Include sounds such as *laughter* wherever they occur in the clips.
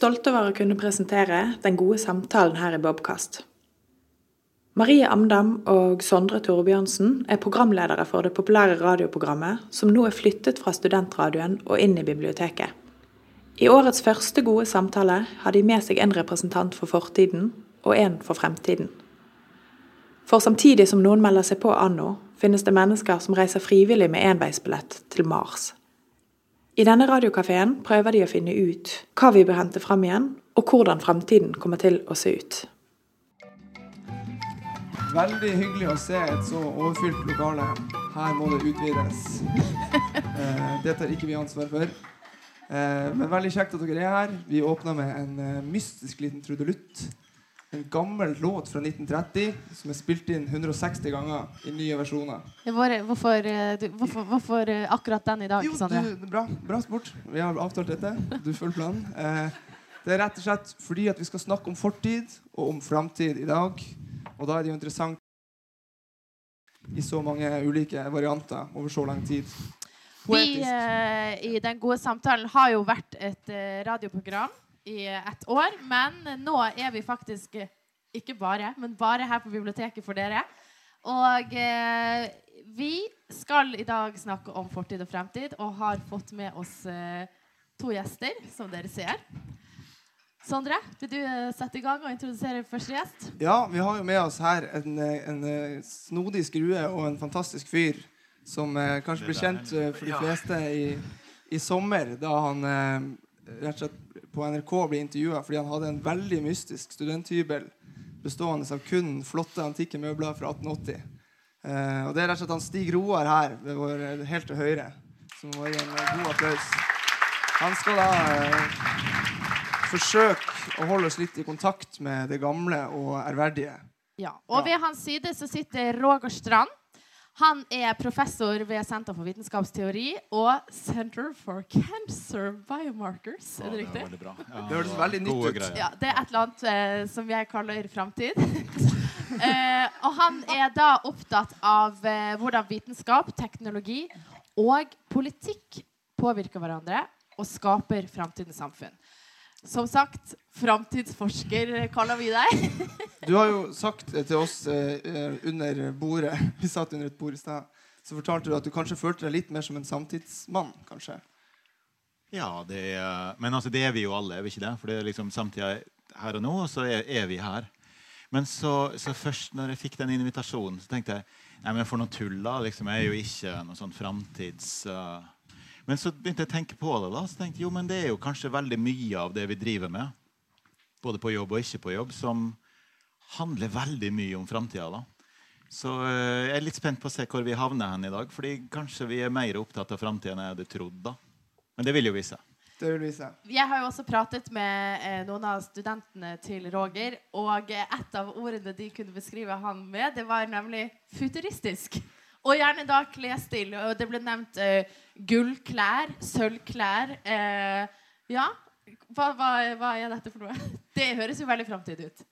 stolte over å kunne presentere den gode samtalen her i Bobkast. Marie Amdam og Sondre Torbjørnsen er programledere for det populære radioprogrammet, som nå er flyttet fra studentradioen og inn i biblioteket. I årets første gode samtale har de med seg en representant for fortiden og en for fremtiden. For samtidig som noen melder seg på anno, finnes det mennesker som reiser frivillig med enveisbillett til Mars. I denne radiokafeen prøver de å finne ut hva vi bør hente fram igjen, og hvordan fremtiden kommer til å se ut. Veldig hyggelig å se et så overfylt lokale. Her må det utvides. *laughs* Eh, det tar ikke vi ansvar for. Eh, men veldig kjekt at dere er her. Vi åpner med en eh, mystisk liten trudelutt. En gammel låt fra 1930 som er spilt inn 160 ganger i nye versjoner. Hvorfor, hvorfor, hvorfor akkurat den i dag? Jo, du, bra, bra sport. Vi har avtalt dette. Du følger planen. det er rett og slett fordi at vi skal snakke om fortid og om framtid i dag. Og da er det jo interessant i så mange ulike varianter over så lang tid. Vi eh, i Den gode samtalen har jo vært et eh, radioprogram i ett år. Men nå er vi faktisk eh, ikke bare, men bare her på biblioteket for dere. Og eh, vi skal i dag snakke om fortid og fremtid og har fått med oss eh, to gjester, som dere ser. Sondre, vil du eh, sette i gang og introdusere første gjest? Ja, vi har jo med oss her en, eh, en, en snodig skrue og en fantastisk fyr som eh, kanskje ble kjent eh, for de fleste i, i, sommer, da han eh, rett og slett på NRK ble intervjua fordi han hadde en veldig mystisk studenthybel bestående av kun flotte antikke møbler fra 1880. og det er rett og slett han Stig Roar her vår helt til høyre, som må gi en god applaus. Han skal da forsøke å holde oss litt i kontakt med det gamle og ærverdige. Ja, og ved hans side så sitter Roger Strand. Han er professor ved Senter for vitenskapsteori og Center for Cancer Biomarkers. er det riktig? Det, bra. Ja, det høres veldig nytt ut. Ja, det er et eller annet eh, som jeg kaller framtid. *laughs* eh, og han er da opptatt av eh, hvordan vitenskap, teknologi og politikk påvirker hverandre og skaper framtidens samfunn. Som sagt, framtidsforsker kaller vi deg. du har jo sagt til oss eh, under bordet *laughs* Vi satt under et bord i stad. Så fortalte du at du kanskje følte deg litt mer som en samtidsmann. kanskje? Ja, det er, men altså, det er vi jo alle, er vi ikke det? For det er liksom samtida her og nå, og så er, er vi her. Men så, så, først når jeg fikk den invitasjonen, så tenkte jeg nei, men for noe tull, da. Liksom, jeg er jo ikke noe sånn framtids... Uh, men så begynte jeg å tenke på det. da, så tenkte jeg, jo, men det er jo kanskje veldig mye av det vi driver med, både på jobb og ikke på jobb, som handler veldig mye om framtida. Så uh, jeg er litt spent på å se hvor vi havner hen i dag. fordi kanskje vi er mer opptatt av framtida enn jeg hadde trodd. da. Men det vil jo vise. Det vil vise. Jeg har jo også pratet med eh, noen av studentene til Roger. Og et av ordene de kunne beskrive han med, det var nemlig futuristisk. Og gjerne da klesstil. Og det ble nevnt uh, gullklær, sølvklær. Uh, ja, hva, hva, hva, er dette for noe? *laughs* Det høres jo veldig framtid ut.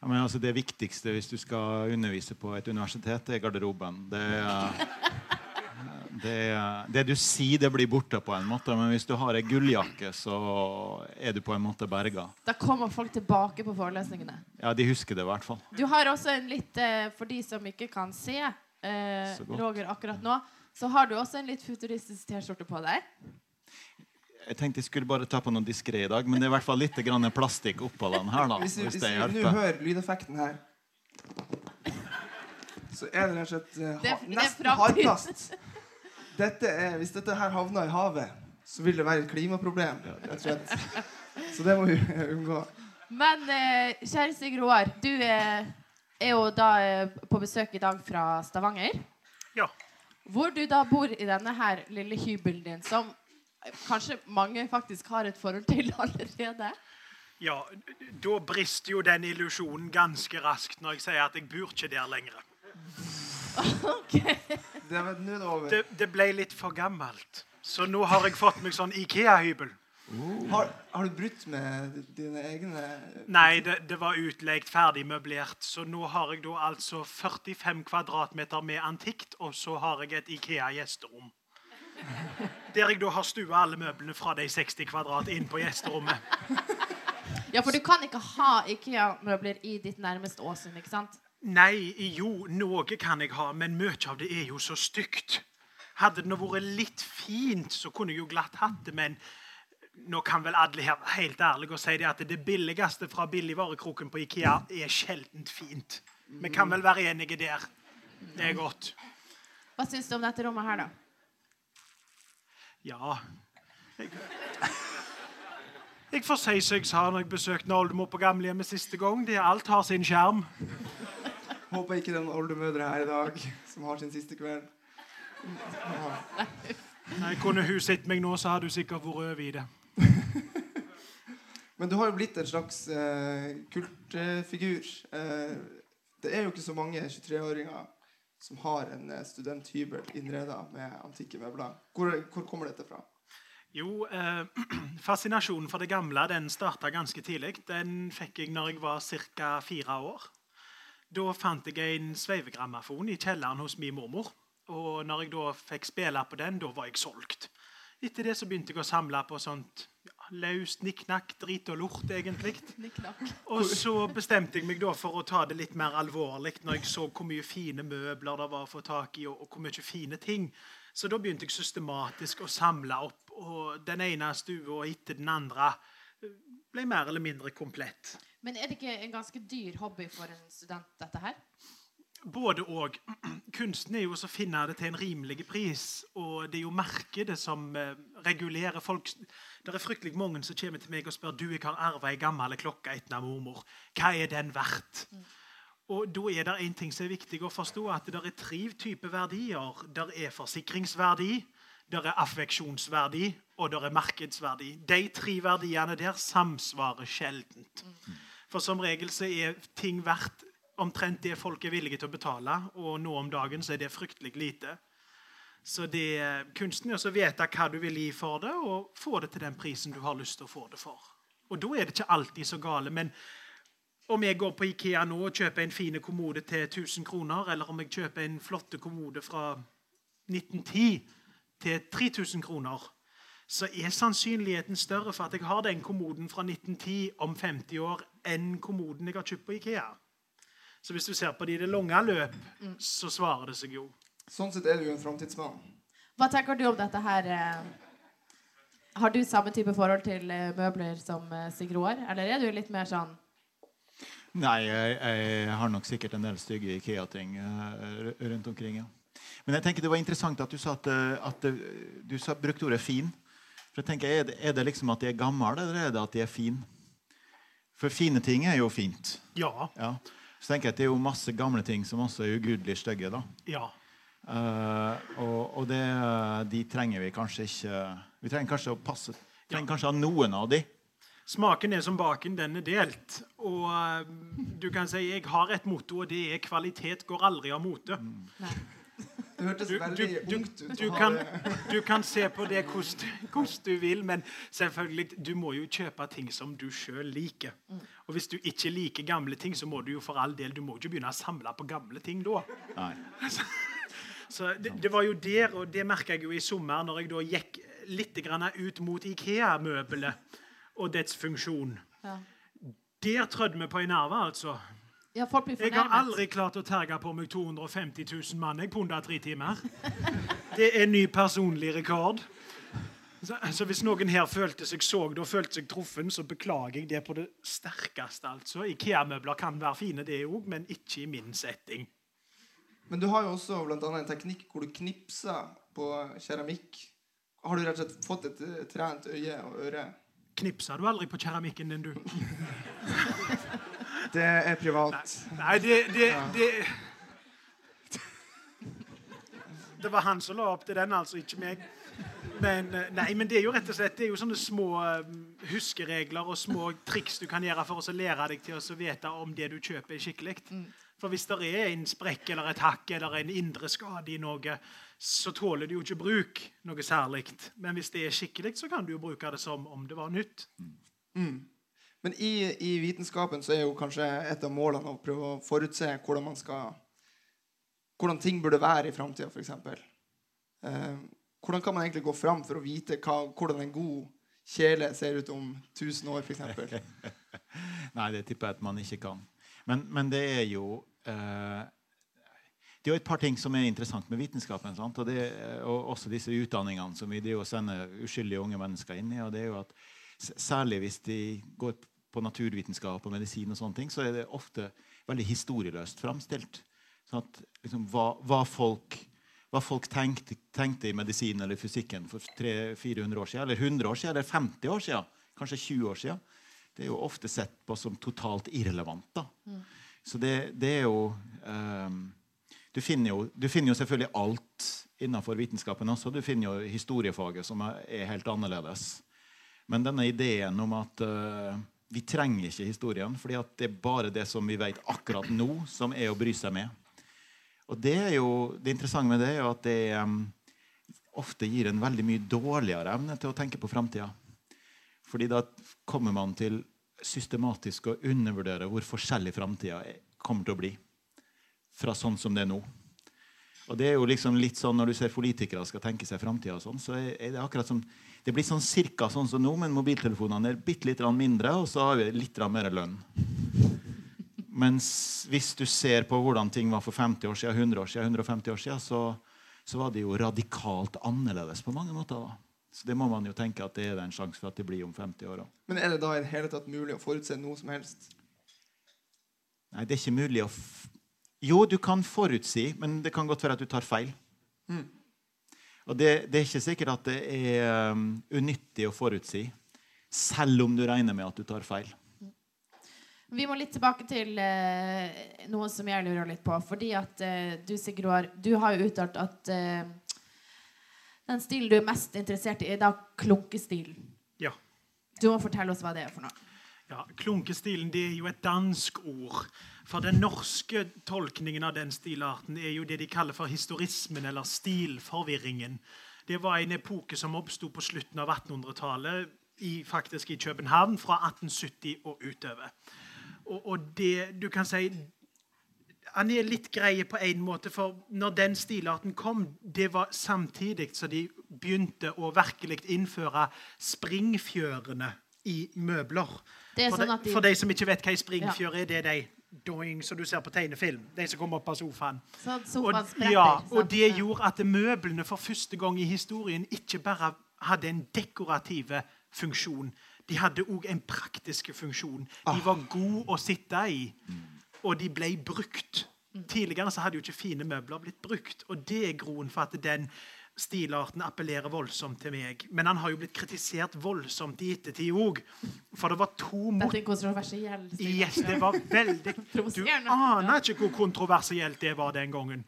Ja, men altså Det viktigste hvis du skal undervise på et universitet, er garderoben. Det, det, det, du sier, det blir borte på en måte. Men hvis du har ei gulljakke, så er du på en måte berga. Da kommer folk tilbake på forelesningene. Ja, de husker det i hvert fall. Du har også en litt, uh, for de som ikke kan se eh, Roger akkurat nå, så har du også en litt futuristisk T-skjorte på deg. Jeg tenkte jeg skulle bare ta på noe diskré i dag, men det er i hvert fall litt grann plastikk oppå den her. da, Hvis, hvis, hvis du nå hører lydeffekten her, så er det rett og slett uh, ha, nesten hardplast. Dette er, hvis dette her havner i havet, så vil det være et klimaproblem. rett og slett. Så det må vi unngå. Men uh, kjære Stig Roar, du er er jo da eh, på besøk i dag fra Stavanger. Ja. Hvor du da bor i denne her lille hybelen din, som kanskje mange faktisk har et forhold til *laughs* allerede. Ja, da brister jo den illusjonen ganske raskt når jeg sier at jeg bor ikke der lenger. *laughs* Okay. Det, det, det ble litt for gammelt. Så nå har jeg fått meg sånn Ikea-hybel. Oh. Har, har, du brutt med dine egne Nei, det, det var utleid, ferdig møblert. Så nå har jeg da altså 45 kvadratmeter med antikt, og så har jeg et Ikea-gjesterom. Der jeg da har stua alle møblene fra de 60 kvadrat inn på gjesterommet. Ja, for du kan ikke ha Ikea-møbler i ditt nærmeste Åsund, ikke sant? Nei, jo, noe kan jeg ha, men mye av det er jo så stygt. Hadde det nå vært litt fint, så kunne jeg jo glatt hatt det, men nå kan vel alle her helt ærlige og si det at det billigste fra billigvarekroken på Ikea er sjeldent fint. Vi kan vel være enige der. Det er godt. Hva syns du om dette rommet her, da? Ja Jeg, jeg får si som jeg sa når jeg besøkte oldemor på gamlehjemmet siste gang. Det er alt har sin skjerm. Håper ikke det er noen oldemødre her i dag som har sin siste kveld. Nei, Kunne hun sett meg nå, så hadde hun sikkert vært over i det. *laughs* Men du har jo blitt en slags eh, kultfigur. Eh, det er jo ikke så mange 23-åringer som har en eh, studenthybel innreda med antikke møbler. Hvor, hvor kommer dette fra? Jo, eh, *clears throat* fascinasjonen for det gamle den starta ganske tidlig. Den fikk jeg når jeg var ca. fire år. Da fant jeg en sveivegrammofon i kjelleren hos min mormor. Og når jeg da fikk spille på den, da var jeg solgt. Etter det så begynte jeg å samle på sånt ja, løst niknakk, drit og lort, egentlig. Og så bestemte jeg meg da for å ta det litt mer alvorlig når jeg så hvor mye fine møbler det var å få tak i, og, og hvor mye fine ting. Så da begynte jeg systematisk å samle opp, og den ene stua etter den andre eh, ble mer eller mindre komplett. Men er det ikke en ganske dyr hobby for en student, dette her? Både og. *clears throat* Kunsten er jo å finne det til en rimelig pris. Og det er jo markedet som eh, regulerer folk. Det er fryktelig mange som kommer til meg og spør du, jeg har arva ei gammel klokke etter mormor. Hva er den verdt? Og da er det en ting som er viktig å forstå, at det er tre typer verdier. Det er forsikringsverdi, det er affeksjonsverdi, og det er markedsverdi. De tre verdiene der samsvarer sjeldent. For som regel så er ting verdt omtrent det folk er villige til å betale, og nå om dagen så er det fryktelig lite. Så det, kunsten er å vite hva du vil gi for det, og få det til den prisen du har lyst til å få det for. Og da er det ikke alltid så gale. Men om jeg går på Ikea nå og kjøper en fin kommode til 1000 kroner, eller om jeg kjøper en flotte kommode fra 1910 til 3000 kroner, så er sannsynligheten større for at jeg har den kommoden fra 1910 om 50 år, enn kommoden jeg har kjøpt på Ikea. Så hvis du ser på det i det lange løp, så svarer det seg jo. Sånn sett er du jo en framtidsmann. Hva tenker du om dette her? eh? Har du samme type forhold til eh, møbler som Sigrid Aar, Eller er du litt mer sånn Nei, jeg, jeg har nok sikkert en del stygge Ikea-ting eh, rundt omkring. ja. Men jeg tenker det var interessant at du sa at, eh, at eh, du sa, brukte ordet 'fin'. For jeg tenker, er det, er det liksom at de er gamle, eller er det at de er fine? For fine ting er jo fint. Ja. Ja. Så tenker jeg at det er jo masse gamle ting som også er ugudelig stygge. da. Ja. Uh, og og det, de trenger vi kanskje ikke Vi trenger kanskje å passe trenger kanskje ha noen av de. Smaken er som baken, den er delt. Og uh, du kan si jeg har et motto, og det er 'kvalitet går aldri av mote'. Det hørtes Du, veldig du, du, ungt ut. du, kan, du kan se på det hvordan du vil, men selvfølgelig, du må jo kjøpe ting som du sjøl liker. Og hvis du ikke liker gamle ting, så må du jo for all del Du må ikke begynne å samle på gamle ting da. Så, *laughs* Så det, det var jo der, og det merka jeg jo i sommer, når jeg da gikk litt grann ut mot Ikea-møbelet og dets funksjon. ja. Der trødde vi på ei nerve, altså. ja, folk blir Jeg har aldri klart å terge på meg 250 000 mann jeg på under tre timer. *laughs* Det er ny personlig rekord. Så, så hvis noen her følte seg sågd og følte seg truffen, så beklager jeg det på det sterkeste. altså. Ikea-møbler kan være fine, det òg, men ikke i min setting. Men du har jo også blant annet en teknikk hvor du knipser på keramikk. Har du rett og slett fått et trent øye og øre? Knipser du aldri på keramikken din, du? *laughs* Det er privat. Nei, det, det, det Det var han som la opp til den, altså, ikke meg. Men, eh, nei, men det er jo rett og slett det er jo sånne små eh, huskeregler og små triks du kan gjøre for å lære deg til å vite om det du kjøper, er skikkelig. For hvis det er en sprekk eller et hakk eller en indre skade i noe, så tåler det jo ikke bruk noe særlig. Men hvis det er skikkelig, så kan du jo bruke det som om det var nytt. Men i, i vitenskapen så er jo kanskje et av målene å prøve å forutse hvordan man skal Hvordan ting burde være i framtida, f.eks. Eh, hvordan kan man egentlig gå fram for å vite hva, hvordan en god kjele ser ut om 1000 år, f.eks.? *laughs* Nei, det tipper jeg at man ikke kan. Men, men det er jo eh, Det er jo et par ting som er interessant med vitenskapen. Og, det, og også disse utdanningene som vi sender uskyldige unge mennesker inn i. og det er jo at Særlig hvis de går på naturvitenskap og medisin, og sånne ting, så er det ofte veldig historieløst framstilt. Sånn at, liksom, hva, hva, folk, hva folk tenkte, tenkte, i medisin eller fysikken for 300-400 år siden, eller 100 år siden, eller 50 år siden, kanskje 20 år siden, det er jo ofte sett på som totalt irrelevant. da. Mm. Så det, det, er jo um, du, finner jo du finner jo selvfølgelig alt innenfor vitenskapen også. Du finner jo historiefaget, som er helt annerledes. Men denne ideen om at uh, vi trenger ikke historien, fordi det er bare det som vi vet akkurat nå, som er å bry seg med. Og Det er jo, det interessante med det er jo at det um, ofte gir en veldig mye dårligere evne til å tenke på framtida. Fordi da kommer man til systematisk å undervurdere hvor forskjellig framtida kommer til å bli fra sånn som det er nå. Og det er jo liksom litt sånn Når du ser politikere skal tenke seg framtida, sånn, så er det akkurat som det blir sånn cirka sånn som nå, men mobiltelefonene er bitte litt mindre, og så har vi litt mer lønn. Mens hvis du ser på hvordan ting var for 50 år siden, 100 år siden, 150 år siden, så, så var det jo radikalt annerledes på mange måter. da. Så det må man jo tenke at det er en sjanse for at det blir om 50 år. Da. Men er det da i det hele tatt mulig å forutse noe som helst? Nei, det er ikke mulig å Jo, du kan forutsi, men det kan godt være at du tar feil. Mm. Og det, det, er ikke sikkert at det er um, unyttig å forutsi, selv om du regner med at du tar feil. Vi må litt tilbake til uh, noe som jeg lurer litt på. Fordi at uh, du, Sigurd, du har jo uttalt at uh, den stilen du er mest interessert i, er da klunkestilen. Ja. Du må fortelle oss hva det er for noe. Ja, Klunkestilen det er jo et dansk ord. For den norske tolkningen av den stilarten er jo det de kaller for historismen, eller stilforvirringen. Det var en epoke som oppsto på slutten av 1800-tallet, faktisk i København, fra 1870 og utover. Og, og det du kan si han er litt greie på en måte, for når den stilarten kom, det var samtidig så de begynte å virkelig innføre springfjørene i møbler. For, sånn de, for, de, som ikke vet hva ei springfjør er, det er de doing, som du ser på tegnefilm. De som kommer opp av sofaen. og, ja, og det gjorde at møblene for første gang i historien ikke bare hadde en dekorativ funksjon. De hadde òg en praktisk funksjon. De var gode å sitte i, og de ble brukt. Tidligere så hadde jo ikke fine møbler blitt brukt, og det er groen for at den stilarten appellerer voldsomt til meg. Men han har jo blitt kritisert voldsomt i ettertid òg. For det var to mot... Yes, det var veldig *laughs* Du aner ikke hvor kontroversielt det var den gangen.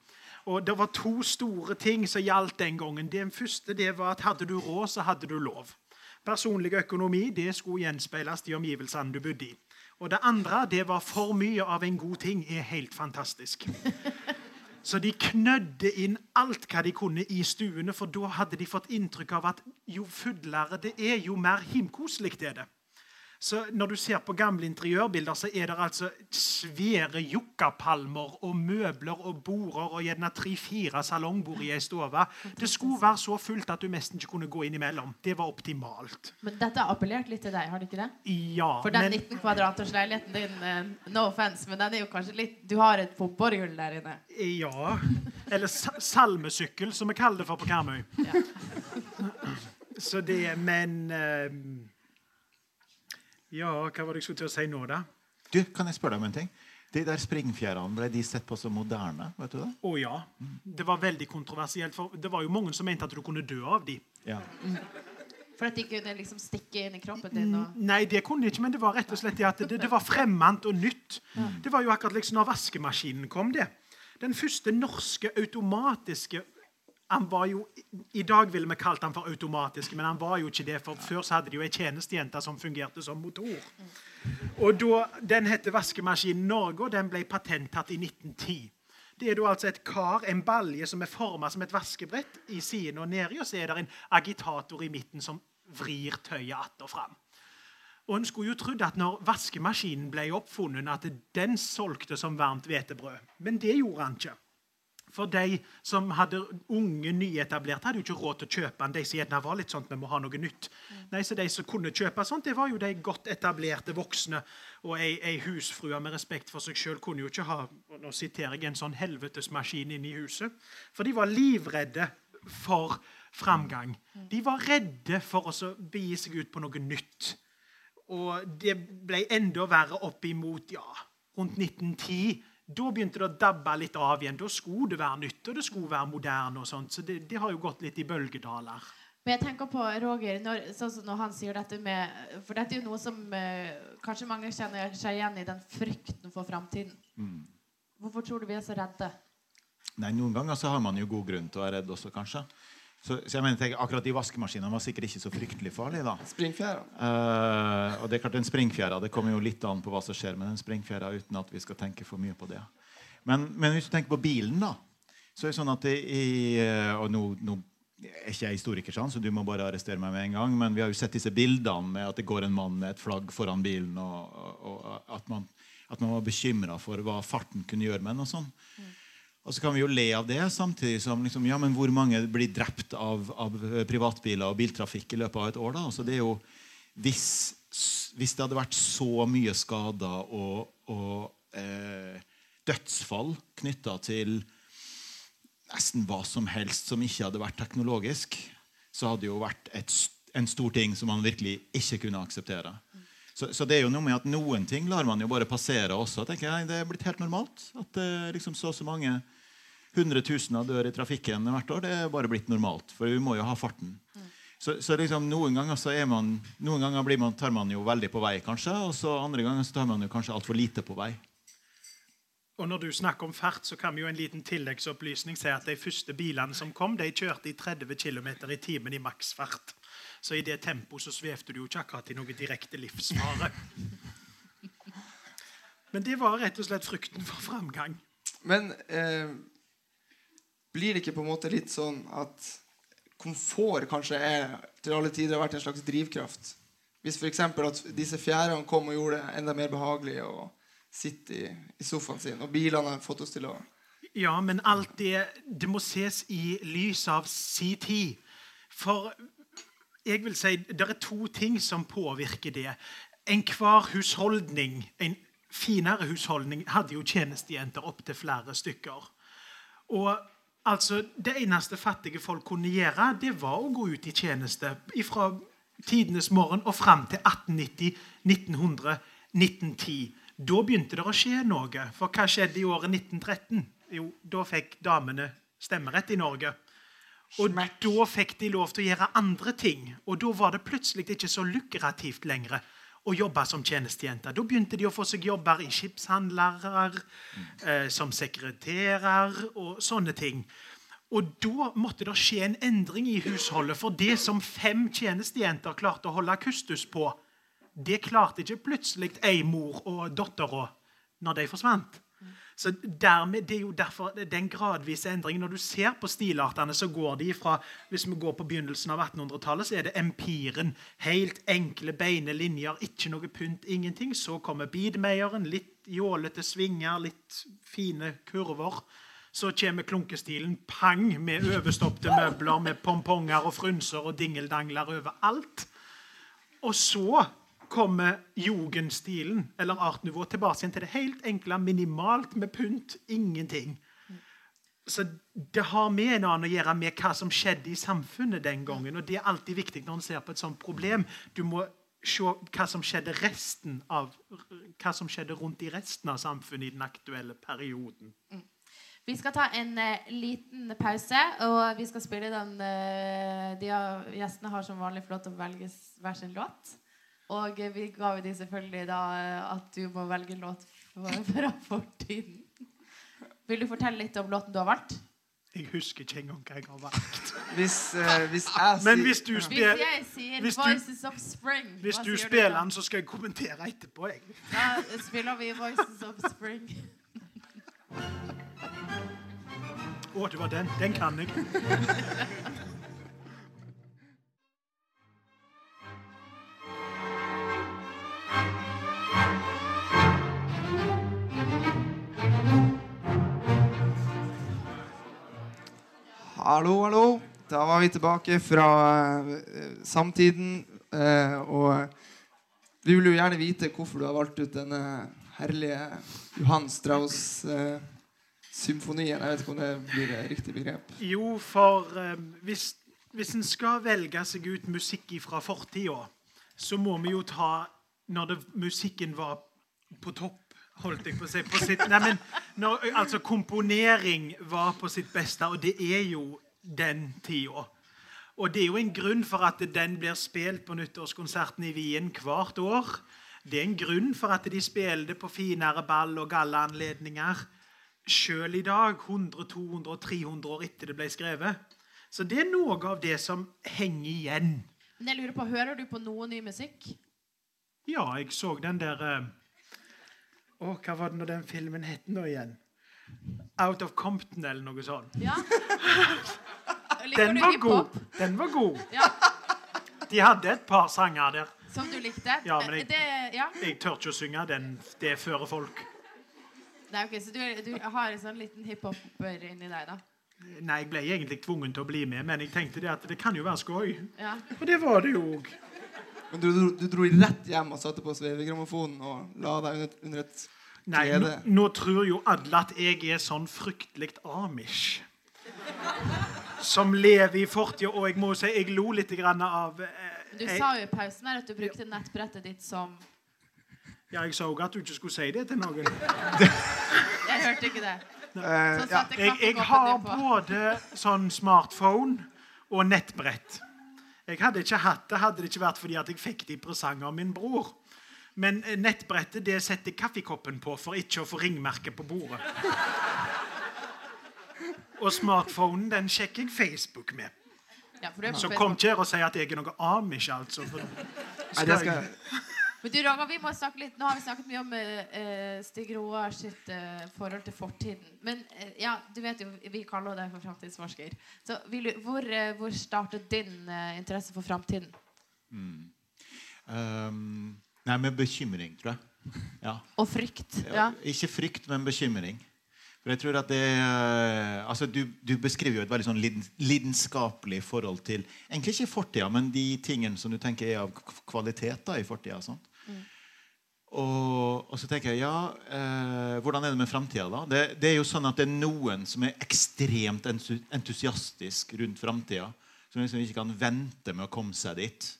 Og det var to store ting som gjaldt den gangen. Den første det var at hadde du råd, så hadde du lov. Personlig økonomi det skulle gjenspeiles de omgivelsene du bodde i. Og det andre det var for mye av en god ting er helt fantastisk. Så de knødde inn alt hva de kunne i stuene, for da hadde de fått inntrykk av at jo fullere det er, jo mer himkoselig er det. Så Når du ser på gamle interiørbilder, så er det altså svære yuccapalmer og møbler og border og gjerne tre-fire salongbord i ei stue. Det skulle være så fullt at du nesten ikke kunne gå innimellom. Det var optimalt. Men dette har appellert litt til deg, har det ikke det? Ja, For den men... 19 kvadraters leiligheten din, eh, no offense, men den er jo kanskje litt Du har et fotballhull der inne? Ja. Eller salmesykkel, som vi kaller det for på Karmøy. Ja. Så det Men um ja, hva var det jeg skulle til å si nå, da? Du, Kan jeg spørre deg om en ting? De der springfjærene, ble de sett på som moderne? vet du det? Å oh, ja. Det var veldig kontroversielt. For det var jo mange som mente at du kunne dø av de. Ja. For at de kunne liksom stikke inn i kroppen din? Og... Nei, det kunne de ikke, men det var rett og slett at det, det var fremmed og nytt. Det var jo akkurat liksom når vaskemaskinen kom, det. Den første norske automatiske han var jo, I dag ville vi kalt han for automatisk, men han var jo ikke det. for Før så hadde de jo ei tjenestejente som fungerte som motor. Og da, Den heter Vaskemaskinen Norge, og den ble patenttatt i 1910. Det er da altså et kar, en balje som er forma som et vaskebrett i siden og nedi, og så er det en agitator i midten som vrir tøyet att og fram. Og En skulle jo trodd at når vaskemaskinen ble oppfunnet, at den solgte som varmt hvetebrød. Men det gjorde han ikke. For de som hadde unge, nyetablerte, hadde jo ikke råd til å kjøpe den. De som gjerne var litt sånn, vi må ha noe nytt. Nei, så De som kunne kjøpe sånt, det var jo de godt etablerte voksne. Og ei, ei husfrue med respekt for seg sjøl kunne jo ikke ha nå siterer jeg, en sånn helvetesmaskin inne i huset. For de var livredde for framgang. De var redde for å begi seg ut på noe nytt. Og det ble enda verre opp imot ja, rundt 1910 da begynte det å dabbe litt av igjen. Da skulle det være nytt, og det skulle være moderne. og sånt, Så det, det har jo gått litt i bølgedaler. Men jeg tenker på Roger, når, sånn som når han sier dette med For dette er jo noe som eh, kanskje mange kjenner seg igjen i, den frykten for framtiden. Mm. Hvorfor tror du vi er så redde? Nei, Noen ganger så har man jo god grunn til å være redd også, kanskje. Så, så, jeg mener, Akkurat de vaskemaskinene var sikkert ikke så fryktelig farlige. da. Springfjæra. Uh, og det er klart den springfjæra, det kommer jo litt an på hva som skjer med den springfjæra. uten at vi skal tenke for mye på det. Men, men hvis du tenker på bilen, da, så er det sånn at det i, eh, og nå, nå er ikke jeg historiker, så du må bare arrestere meg med en gang. Men vi har jo sett disse bildene med at det går en mann med et flagg foran bilen, og, og, og at, man, at, man, var bekymra for hva farten kunne gjøre med den. og sånn. Mm. Og så kan vi jo le av det, samtidig som liksom, ja, men hvor mange blir drept av, av privatbiler og biltrafikk i løpet av et år? da? Altså, det er jo, hvis, hvis det hadde vært så mye skader og, og eh, dødsfall knytta til nesten hva som helst som ikke hadde vært teknologisk, så hadde det jo vært et, en stor ting som man virkelig ikke kunne akseptere. Så, så, det er jo noe med at noen ting lar man jo bare passere også. tenker jeg, Det er blitt helt normalt. At eh, liksom så så mange hundretusener dør i trafikken hvert år. Det er bare blitt normalt. For vi må jo ha farten. Så, så liksom, noen ganger, så er man, noen ganger man, tar man jo veldig på vei, kanskje. Og så andre ganger så tar man jo kanskje altfor lite på vei. Og når du snakker om fart, så kan vi jo en liten tilleggsopplysning si at de første bilene som kom, de kjørte i 30 km i timen i maksfart. Så i det tempoet så svevde du jo ikke akkurat i noe direkte livsfare. *laughs* Men det var rett og slett frykten for framgang. Men eh, blir det ikke på en måte litt sånn at komfort kanskje er til alle tider har vært en slags drivkraft? Hvis f.eks. at disse fjærene kom og gjorde det enda mer behagelig å sitte i, i sofaen sin, og bilene har fått oss til å Ja, men alt det, det må ses i lys av si tid. For jeg vil si det er to ting som påvirker det. Enhver husholdning, en finere husholdning, hadde jo tjenestejenter opptil flere stykker. Og altså, Det eneste fattige folk kunne gjøre, det var å gå ut i tjeneste fra tidenes morgen og fram til 1890, 1900, 1910. Da begynte det å skje noe. For hva skjedde i året 1913? Jo, da fikk damene stemmerett i Norge. Og da fikk de lov til å gjøre andre ting. Og da var det plutselig ikke så lukrativt lenger å jobbe som tjenestejenter. Da begynte de å få seg jobber i skipshandlere, eh, som sekretærer og sånne ting. Og da måtte det skje en endring i husholdet. For det som fem tjenestejenter klarte å holde kustus på, det klarte ikke plutselig ei mor og dattera når de forsvant. Så dermed, Det er jo derfor den gradvise endringen. Når du ser på stilartene, så går de fra Hvis vi går på begynnelsen av 1800-tallet, så er det empiren. Helt enkle, beine linjer, ikke noe pynt, ingenting. Så kommer beadmayeren, litt jålete svinger, litt fine kurver. Så kommer klunkestilen pang med overstoppede møbler med pomponger og frynser og dingeldangler overalt. Og så kommer jugendstilen eller art nouveau tilbake til det helt enkle, minimalt med pynt. Ingenting. Så det har med en annen å gjøre med hva som skjedde i samfunnet den gangen. og Det er alltid viktig når en ser på et sånt problem. Du må se hva som skjedde, resten av, hva som skjedde rundt i resten av samfunnet i den aktuelle perioden. Mm. Vi skal ta en eh, liten pause, og vi skal spille den eh, de Gjestene har som vanlig til å velge hver sin låt. Og vi ga jo de selvfølgelig da at du må velge en låt *laughs* fra fortiden. Vil du fortelle litt om låten du har valgt? Jeg husker ikke engang hva jeg har valgt. Hvis, uh, hvis jeg *laughs* Men hvis du spiller Hvis jeg sier hvis du, 'Voices of Spring' Hvis du spiller den, så skal jeg kommentere etterpå. Jeg. Da spiller vi 'Voices of Spring'. Å, oh, det var den. Den kan jeg. *laughs* Hallo, hallo. Da var vi tilbake fra eh, samtiden. eh, og vi vil jo gjerne vite hvorfor du har valgt ut denne herlige Johan Strauss-symfonien. jeg vet ikke om det blir et riktig begrep. Jo, for eh, hvis, hvis en skal velge seg ut musikk fra fortida, så må vi jo ta når det, musikken var på topp. Holdt jeg på å si. På sitt, nei, men når, altså Komponering var på sitt beste, og det er jo den tida. Og det er jo en grunn for at den blir spilt på nyttårskonserten i Wien hvert år. Det er en grunn for at de spiller det på finere ball- og gallaanledninger sjøl i dag, 100, 200, 300 år etter det ble skrevet. Så det er noe av det som henger igjen. Men jeg lurer på, Hører du på noe ny musikk? Ja, jeg så den der eh, Å, hva var det når den filmen het nå igjen? Out of Compton, eller noe sånt. Ja. *laughs* Den var god. Den var god. Ja, De hadde et par sanger der. som du likte? Ja, men jeg- det, ja. Jeg tør ikke å synge den. Det fører folk. Nei, ok, Så du, du har en sånn liten hiphoper inni deg, da? Nei, jeg ble egentlig tvungen til å bli med, men jeg tenkte det at det kan jo være skøy. Ja. Og det var det jo òg. Men du, du, du dro rett hjem og satte på svevegrammofonen og la deg under, under et Nei, nå, nå tror jo alle at jeg er sånn fryktelig amish. Som lever i fortida, og jeg må si jeg lo litt av eh, Du sa jo i pausen her at du brukte nettbrettet ditt som Ja, jeg sa òg at du ikke skulle si det til noen. *laughs* Jeg hørte ikke det. Uh, ja. Jeg, jeg har både sånn smartphone og nettbrett. Jeg hadde ikke hatt det hadde det ikke vært fordi at jeg fikk det i presang av min bror. Men eh, nettbrettet det setter kaffekoppen på for ikke å få ringmerke på bordet. Og smartphonen den sjekker jeg Facebook med. Ja, for det er på Så Facebook. kom ikke her og si at jeg er noe amish, altså. For *laughs* Nei, det skal jeg *laughs* Men du, Roger, vi må snakke litt, Nå har vi snakket mye om eh, Stig Roar sitt eh, forhold til fortiden. Men eh, ja, du vet jo, vi kaller deg for framtidsforsker. Så vil du, hvor, eh, hvor startet din eh, interesse for framtiden? Um, nei, med bekymring, tror jeg. Ja. Og frykt. Ja, Ja. Ikke frykt, men bekymring. For jeg tror at det eh, altså du, du beskriver jo et veldig sånn lidenskapelig forhold til Egentlig ikke fortida, men de tingene som du tenker er av kvalitet da, i fortida. Mm. Og, og så tenker jeg ja, eh, hvordan er det med framtida, da? Det, det er jo sånn at det er noen som er ekstremt entusiastisk rundt framtida. Som liksom ikke kan vente med å komme seg dit.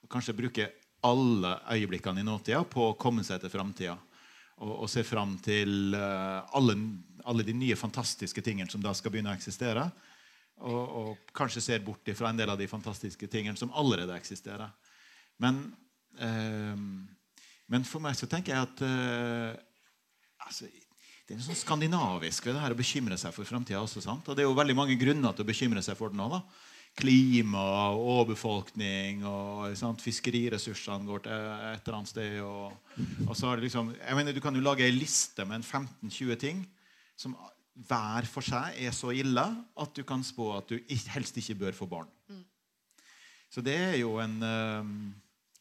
Og kanskje bruke alle øyeblikkene i nåtida på å komme seg til framtida. Og, og se fram til uh, alle, alle de nye fantastiske tingene som da skal begynne å eksistere. Og, og kanskje ser bort fra en del av de fantastiske tingene som allerede eksisterer. Men, eh, men for meg så tenker jeg at eh, altså, det er noe sånn skandinavisk ved det her å bekymre seg for framtida også. sant? Og det er jo veldig mange grunner til å bekymre seg for den òg. Klima, og overbefolkning og sant? fiskeriressursene går til et eller annet sted. Og, og så har det liksom, jeg mener, Du kan jo lage ei liste med en 15-20 ting som hver for seg er så ille at du kan spå at du helst ikke bør få barn. Så det er jo en eh,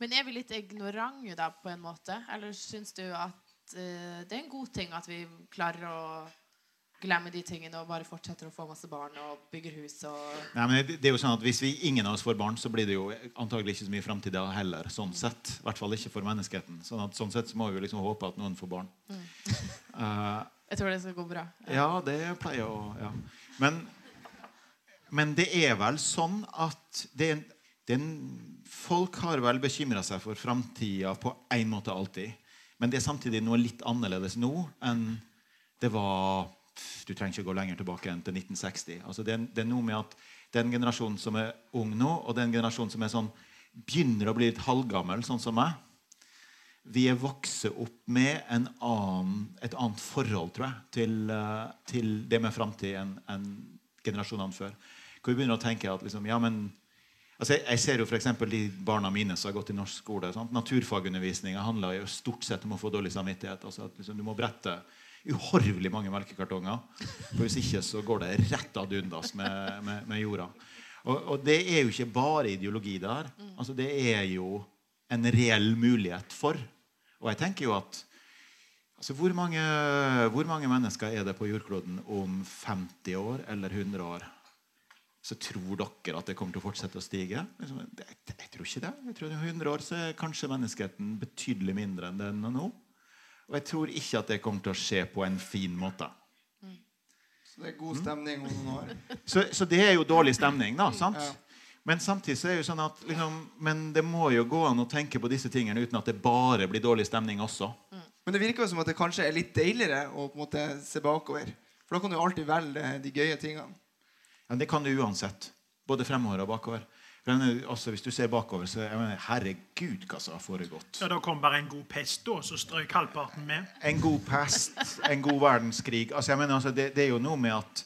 Men er vi litt ignorante da, på en måte? Eller syns du at uh, det er en god ting at vi klarer å glemme de tingene og bare fortsetter å få masse barn og bygger hus og Nei, men det, er jo sånn at Hvis vi ingen av oss får barn, så blir det jo antagelig ikke så mye framtid da heller. sånn sett. I hvert fall ikke for menneskeheten. Sånn at, sånn sett så må vi jo liksom håpe at noen får barn. *laughs* Eh, Jeg tror det skal gå bra. ja, det pleier å ja. men, men det er vel sånn at det er, det er en, Folk har vel bekymra seg for framtida på én måte alltid. Men det er samtidig noe litt annerledes nå enn det var Du trenger ikke gå lenger tilbake enn til 1960. Altså det, det er noe med at den generasjonen som er ung nå, og den generasjonen som sånn, begynner å bli litt halvgammel, sånn som meg, vi er vokst opp med en annen, et annet forhold tror jeg, til, eh, til det med framtid enn en generasjonene før. Hvor vi begynner å tenke at liksom, ja, men, altså jeg, ser jo for de barna mine som har gått i norsk skole. Sant? Naturfagundervisninga jo stort sett om å få dårlig samvittighet. Altså at liksom, du må brette uhorvelig mange melkekartonger. For hvis ikke så går det rett ad undas med, med, med jorda. Og, og det er jo ikke bare ideologi der. Altså, det er jo en reell mulighet for. Og jeg tenker jo at altså, hvor, mange, hvor mange mennesker er det på jordkloden om 50 år eller 100 år? så tror dere at det kommer til å fortsette å stige? Liksom, jeg tror ikke det. Jeg tror I 100 år så er kanskje menneskeheten betydelig mindre enn den er nå. Og jeg tror ikke at det kommer til å skje på en fin måte. Så det er god stemning om noen år. Så, så det er jo dårlig stemning, da. sant? Men samtidig så er det jo sånn at liksom, Men det må jo gå an å tenke på disse tingene uten at det bare blir dårlig stemning også. Men det virker jo som at det kanskje er litt deiligere å på en måte se bakover. For da kan du alltid velge de gøye tingene. Men det kan du uansett. Både fremover og bakover. Men, altså, hvis du ser bakover, så jeg mener, Herregud, hva som har foregått. Ja, Da kom bare en god pest, da, så strøk halvparten med. En god pest, en god verdenskrig altså, jeg mener, altså, det, det er jo noe med at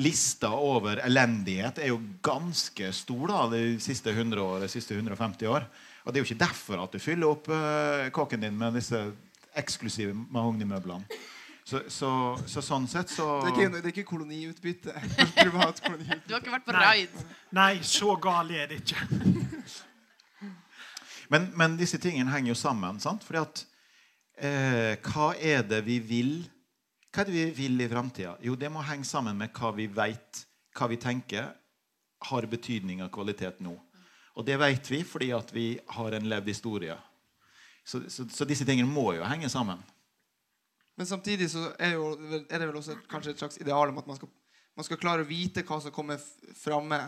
lista over elendighet er jo ganske stor da, de siste 100 år, de siste 150 år. Og det er jo ikke derfor at du fyller opp uh, kåken din med disse eksklusive mahognimøblene. Så, så, så sånn sett så Det er ikke, det er ikke koloniutbytte. *laughs* Privat koloniutbytte. Du har ikke vært på raid. Nei, så gal er det ikke. *laughs* Men, men disse tingene henger jo sammen. sant? Fordi at eh, Hva er det vi vil Hva er det vi vil i framtida? Jo, det må henge sammen med hva vi veit, hva vi tenker har betydning av kvalitet nå. Og det vet vi fordi at vi har en levd historie. Så, så, så disse tingene må jo henge sammen. Men samtidig så er, jo, er det vel også kanskje et slags ideal om at man skal, man skal klare å vite hva som kommer framme,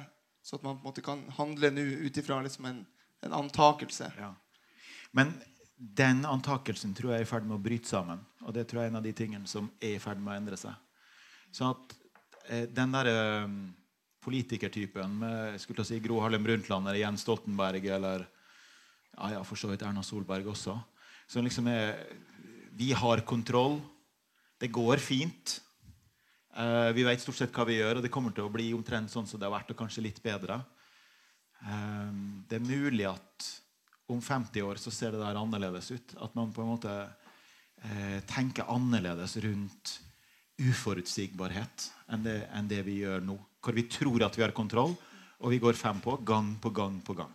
så at man på en måte kan handle nå ut ifra liksom en, en antakelse. Ja. Men den antakelsen tror jeg er i ferd med å bryte sammen. Og det tror jeg er en av de tingene som er i ferd med å endre seg. Så at eh, den derre eh, politikertypen med skulle si Gro Harlem Brundtland eller Jens Stoltenberg eller ja, ja, for så vidt Erna Solberg også, som liksom er Vi har kontroll. Det går fint. Uh, vi vet stort sett hva vi gjør, og det kommer til å bli omtrent sånn som det har vært, og kanskje litt bedre. Uh, det er mulig at om 50 år så ser det der annerledes ut. At man på en måte uh, tenker annerledes rundt uforutsigbarhet enn det, enn det vi gjør nå. Hvor vi tror at vi har kontroll, og vi går fem på gang på gang på gang.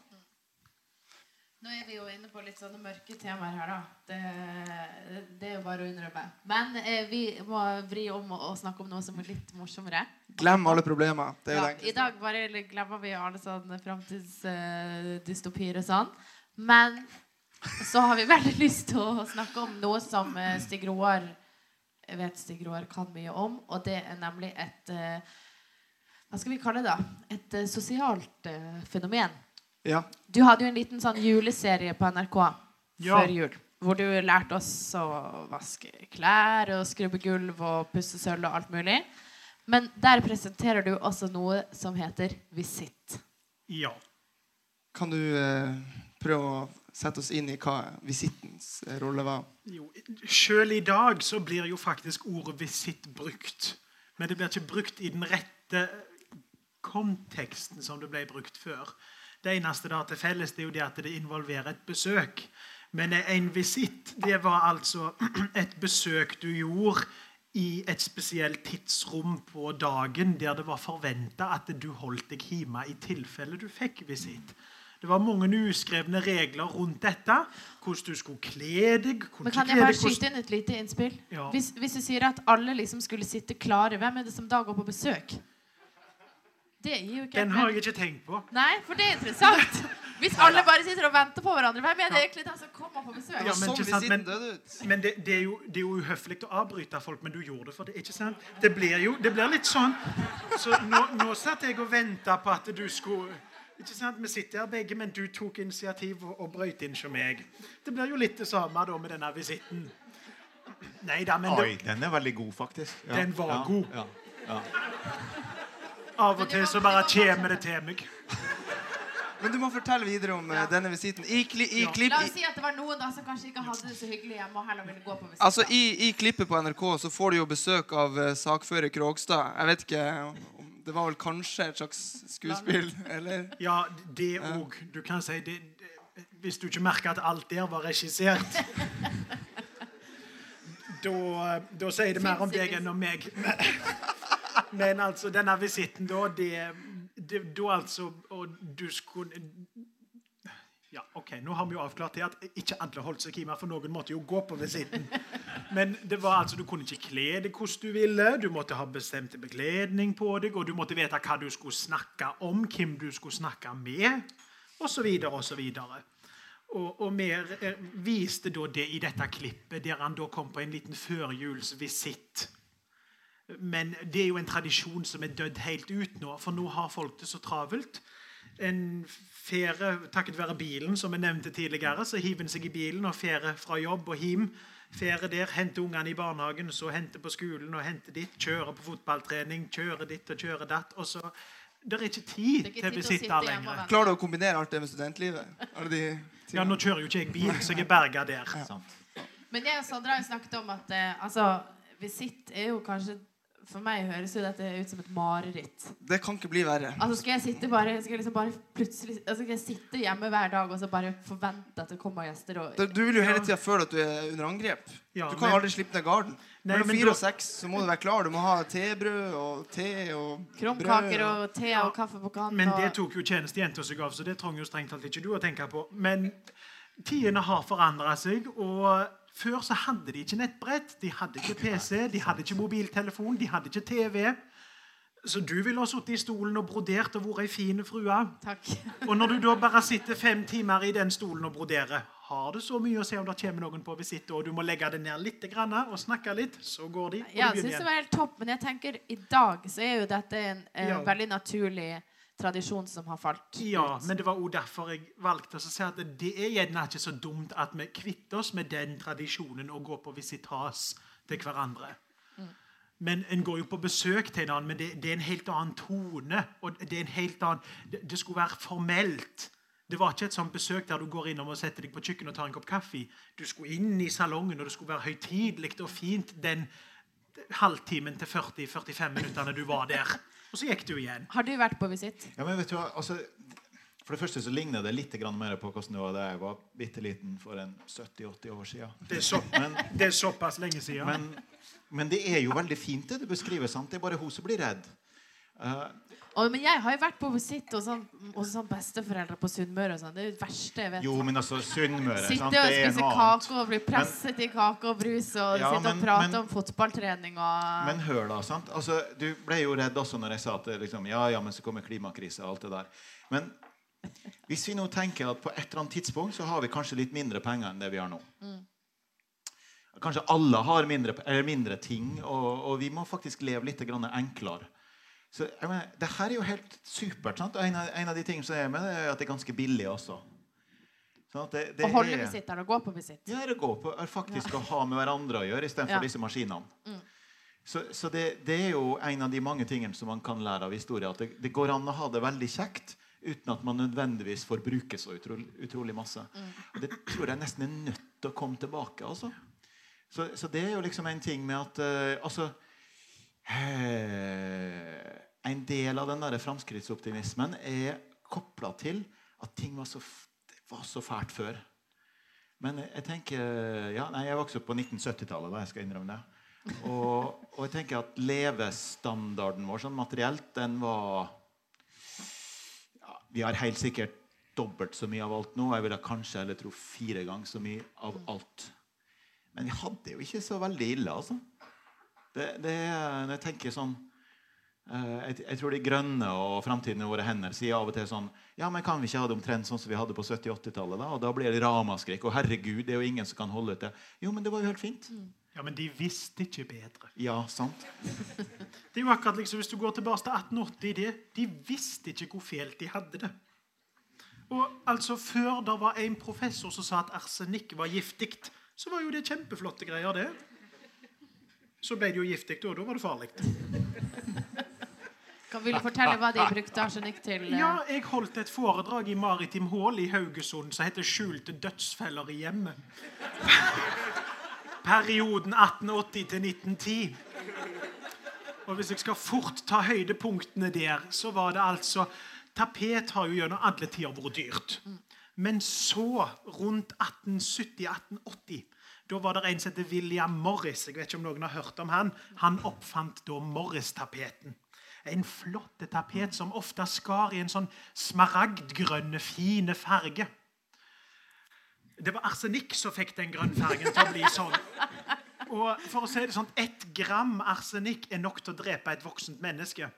Nå er vi jo inne på litt sånne mørke temaer her, da. Det, det er jo bare å innrømme. Men eh, vi må vri om og, og snakke om noe som er litt morsommere. Glem alle problemer. Det er jo Ja, det I dag bare glemmer vi alle sånne framtidsdystopier og sånn. Men så har vi veldig *laughs* lyst til å snakke om noe som eh, Stig Roar vet Stig Roar kan mye om, og det er nemlig et eh, Hva skal vi kalle det? da? Et eh, sosialt eh, fenomen. Ja. Du hadde jo en liten sånn juleserie på NRK Ja. før jul. Hvor du lærte oss å vaske klær og skrubbe gulv og pusse sølv og alt mulig. Men der presenterer du også noe som heter visitt. Ja. Kan du eh, prøve å sette oss inn i hva visittens eh, rolle var? Jo, Sjøl i dag så blir jo faktisk ordet visitt brukt. Men det blir ikke brukt i den rette konteksten som det ble brukt før. Det eneste det har til felles, det er jo det at det involverer et besøk. Men en visitt, det var altså *clears throat* et besøk du gjorde i et spesielt tidsrom på dagen der det var forventa at du holdt deg hjemme i tilfelle du fikk visitt. Det var mange uskrevne regler rundt dette. Hvordan du skulle kle deg. Men kan jeg bare deg, skyte inn et lite innspill? Ja. Hvis, hvis du sier at alle liksom skulle sitte klare, hvem er det som da går på besøk? Det gir jo ikke Den har jeg ikke tenkt på. Nei, for det er interessant. Hvis alle bare sitter og venter på hverandre, hvem er det egentlig den som kommer på besøk? Ja, men sånn sant, men- Men det, det, er jo, det er jo uhøflig å avbryte folk, men du gjorde det for det. ikke sant? Det blir jo det blir litt sånn. Så nå, nå satt jeg og venta på at du skulle ikke sant? Vi sitter her begge, men du tok initiativ og, og brøyt inn som meg. Det blir jo litt det samme da med denne visitten. Nei da, men Oi, det, den er veldig god, faktisk. Ja, Den var ja, god. Ja, ja. Av og til så bare kommer det til meg. Men du må fortelle videre om eh, denne visitten. I, kli, i, Ja. klipp, La i, oss si at det var noen da som kanskje ikke hadde det så hyggelig hjemme og heller ville gå på altså, i, I klippet på NRK så får du jo besøk av eh, sakfører Krogstad. Jeg vet ikke om Det var vel kanskje et slags skuespill, eller? Ja, det òg. Du kan si det, det Hvis du ikke merker at alt der var regissert *laughs* Da, da sier det mer om deg enn om meg. *laughs* *laughs* Men altså, denne visitten, da det, det, Da altså Og du skulle Ja, OK. nå har vi jo avklart det at ikke alle holdt seg hjemme, for noen måtte jo gå på visitten. Men det var altså, du kunne ikke kle deg hvordan du ville, du måtte ha bestemte bekledning på deg, og du måtte vite hva du skulle snakke om, hvem du skulle snakke med, osv. osv. Og, og vi eh, viste da det i dette klippet, der han da kom på en liten førjulsvisitt. Men det er jo en tradisjon som er dødd helt ut nå, for nå har folk det så travelt. En ferie, Takket være bilen, som jeg nevnte tidligere, så hiver en seg i bilen og ferie fra jobb og hjem. Ferie der, hente ungene i barnehagen, så hente på skolen og hente ditt. Kjøre på fotballtrening, kjøre ditt og kjøre datt. og så det er ikke tid Det er ikke til tid vi til å sitte sitter her lenger. Klarer du å kombinere alt det med studentlivet? Alle de Ja. Nå kjører jo ikke jeg bil, så jeg er berga der. Ja. Men jeg og Sandra har jo snakket om at eh, altså, visitt er jo kanskje For meg høres jo dette ut som et mareritt. Det kan ikke bli verre. Altså Skal jeg sitte bare Skal jeg liksom bare plutselig altså, Skal jeg sitte hjemme hver dag og så bare forvente at det kommer gjester? Og, Du vil jo hele tida føle at du er under angrep. Ja, Du kan men- aldri slippe ned garden. Nei, Mellom fire og seks så må du være klar. Du må ha tebrød og te og Krumkaker brød. og te og kaffe på kanten. Men det tok jo tjenestejenta seg av, så det trenger jo strengt tatt ikke du å tenke på. Men tidene har forandra seg, og før så hadde de ikke nettbrett, de hadde ikke PC, de hadde ikke mobiltelefon, de hadde ikke TV. Så du ville ha sittet i stolen og brodert og vært ei fin frue. Takk. Og når du da bare sitter fem timer i den stolen og broderer, har det så mye å se om det kommer noen på visitt, og du må legge det ned litt og snakke litt, så går de. Og Ja, du jeg syns det var helt topp, men jeg tenker i dag så er jo dette en eh, Ja. veldig naturlig tradisjon som har falt Ja, men det var også derfor jeg valgte å si at det er gjerne ikke så dumt at vi kvitter oss med den tradisjonen og går på visitas til hverandre. Men En går jo på besøk til en annen, men det, det er en helt annen tone. og Det er en helt annen, det, det skulle være formelt. Det var ikke et sånt besøk der du går innom og setter deg på kjøkkenet og tar en kopp kaffe. Du skulle inn i salongen, og det skulle være høytidelig og fint den halvtimen til 40-45 minuttene du var der. Og så gikk du igjen. Har du vært på visitt? Ja, men vet du hva, altså, For det første så ligner det litt mer på hvordan det var da jeg var bitte liten for en 70-80 år siden. Det er, så, det er såpass lenge siden. Men, men det er jo veldig fint, det du beskriver. sant? Det er bare hun som blir redd. Eh, Å, men jeg har jo vært på visitt hos sånn, sånn besteforeldre på Sunnmøre og sånn. Det er det verste jeg vet. jo, men altså, Sunnmøre sant? Sitte og spise kake og bli presset i kake og brus og Ja, sitte men- og prate men- om fotballtrening og Men hør, da. sant? Altså, Du ble jo redd også når jeg sa at liksom, ja, ja, men så kommer klimakrise og alt det der. Men hvis vi nå tenker at på et eller annet tidspunkt så har vi kanskje litt mindre penger enn det vi har nå. Kanskje alle har mindre, eller mindre ting, og, og vi må faktisk leve litt grann enklere. Så jeg mener, det her er jo helt supert. sant? En av, en av de tingene som er med, det er at det er ganske billig også. Sånn at det, det Å holde er- visitt der og gå på visitt. ja, det går på er faktisk å ha med hverandre å gjøre istedenfor Ja. disse maskinene. Så, så det, det er jo en av de mange tingene som man kan lære av historie. At det, det går an å ha det veldig kjekt uten at man nødvendigvis får bruke så utrolig, utrolig masse. Og det tror jeg nesten er nødt til å komme tilbake. altså. Så, så det er jo liksom en ting med at uh, Altså eh, En del av den der framskrittsoptimismen er kobla til at ting var så, var så fælt før. Men jeg tenker ja, nei, Jeg vokste opp på 1970-tallet. da, jeg skal innrømme det. Og, og jeg tenker at levestandarden vår sånn materielt, den var ja, Vi har helt sikkert dobbelt så mye av alt nå. Jeg ville kanskje eller tro fire ganger så mye av alt. Men vi hadde jo ikke så veldig ille, altså. Det, det, når jeg tenker sånn jeg, jeg tror de grønne og framtiden i våre hender sier av og til sånn Ja, men kan vi ikke ha det omtrent sånn som vi hadde på 70-80-tallet? da? Og da blir det ramaskrik. Og herregud, det er jo ingen som kan holde ut det. Jo, men det var jo helt fint. Ja, Men de visste ikke bedre. Ja, sant. *laughs* Det er jo akkurat liksom Hvis du går tilbake til 1880 det, De visste ikke hvor fælt de hadde det. Og altså Før det var en professor som sa at arsenikk var giftig, så var jo det kjempeflotte greier, det. Så ble det jo giftig, og da var det farlig. Kan Vil du fortelle hva de brukte arsenikk til? eh? Ja, jeg holdt et foredrag i Maritim Hall i Haugesund som heter 'Skjulte dødsfeller i hjemmet'. Perioden 1880 til 1910. Og hvis jeg skal fort ta høydepunktene der, så var det altså Tapet har jo gjennom alle tider vært dyrt. Men så, rundt 1870-1880, da var det en som heter William Morris. Jeg vet ikke om noen har hørt om han. Han oppfant da Morris-tapeten. En flott tapet som ofte skar i en sånn smaragdgrønne, fine farge. Det var arsenikk som fikk den grønnfargen til å bli sånn. Og for å si det sånn, Ett gram arsenikk er nok til å drepe et voksent menneske.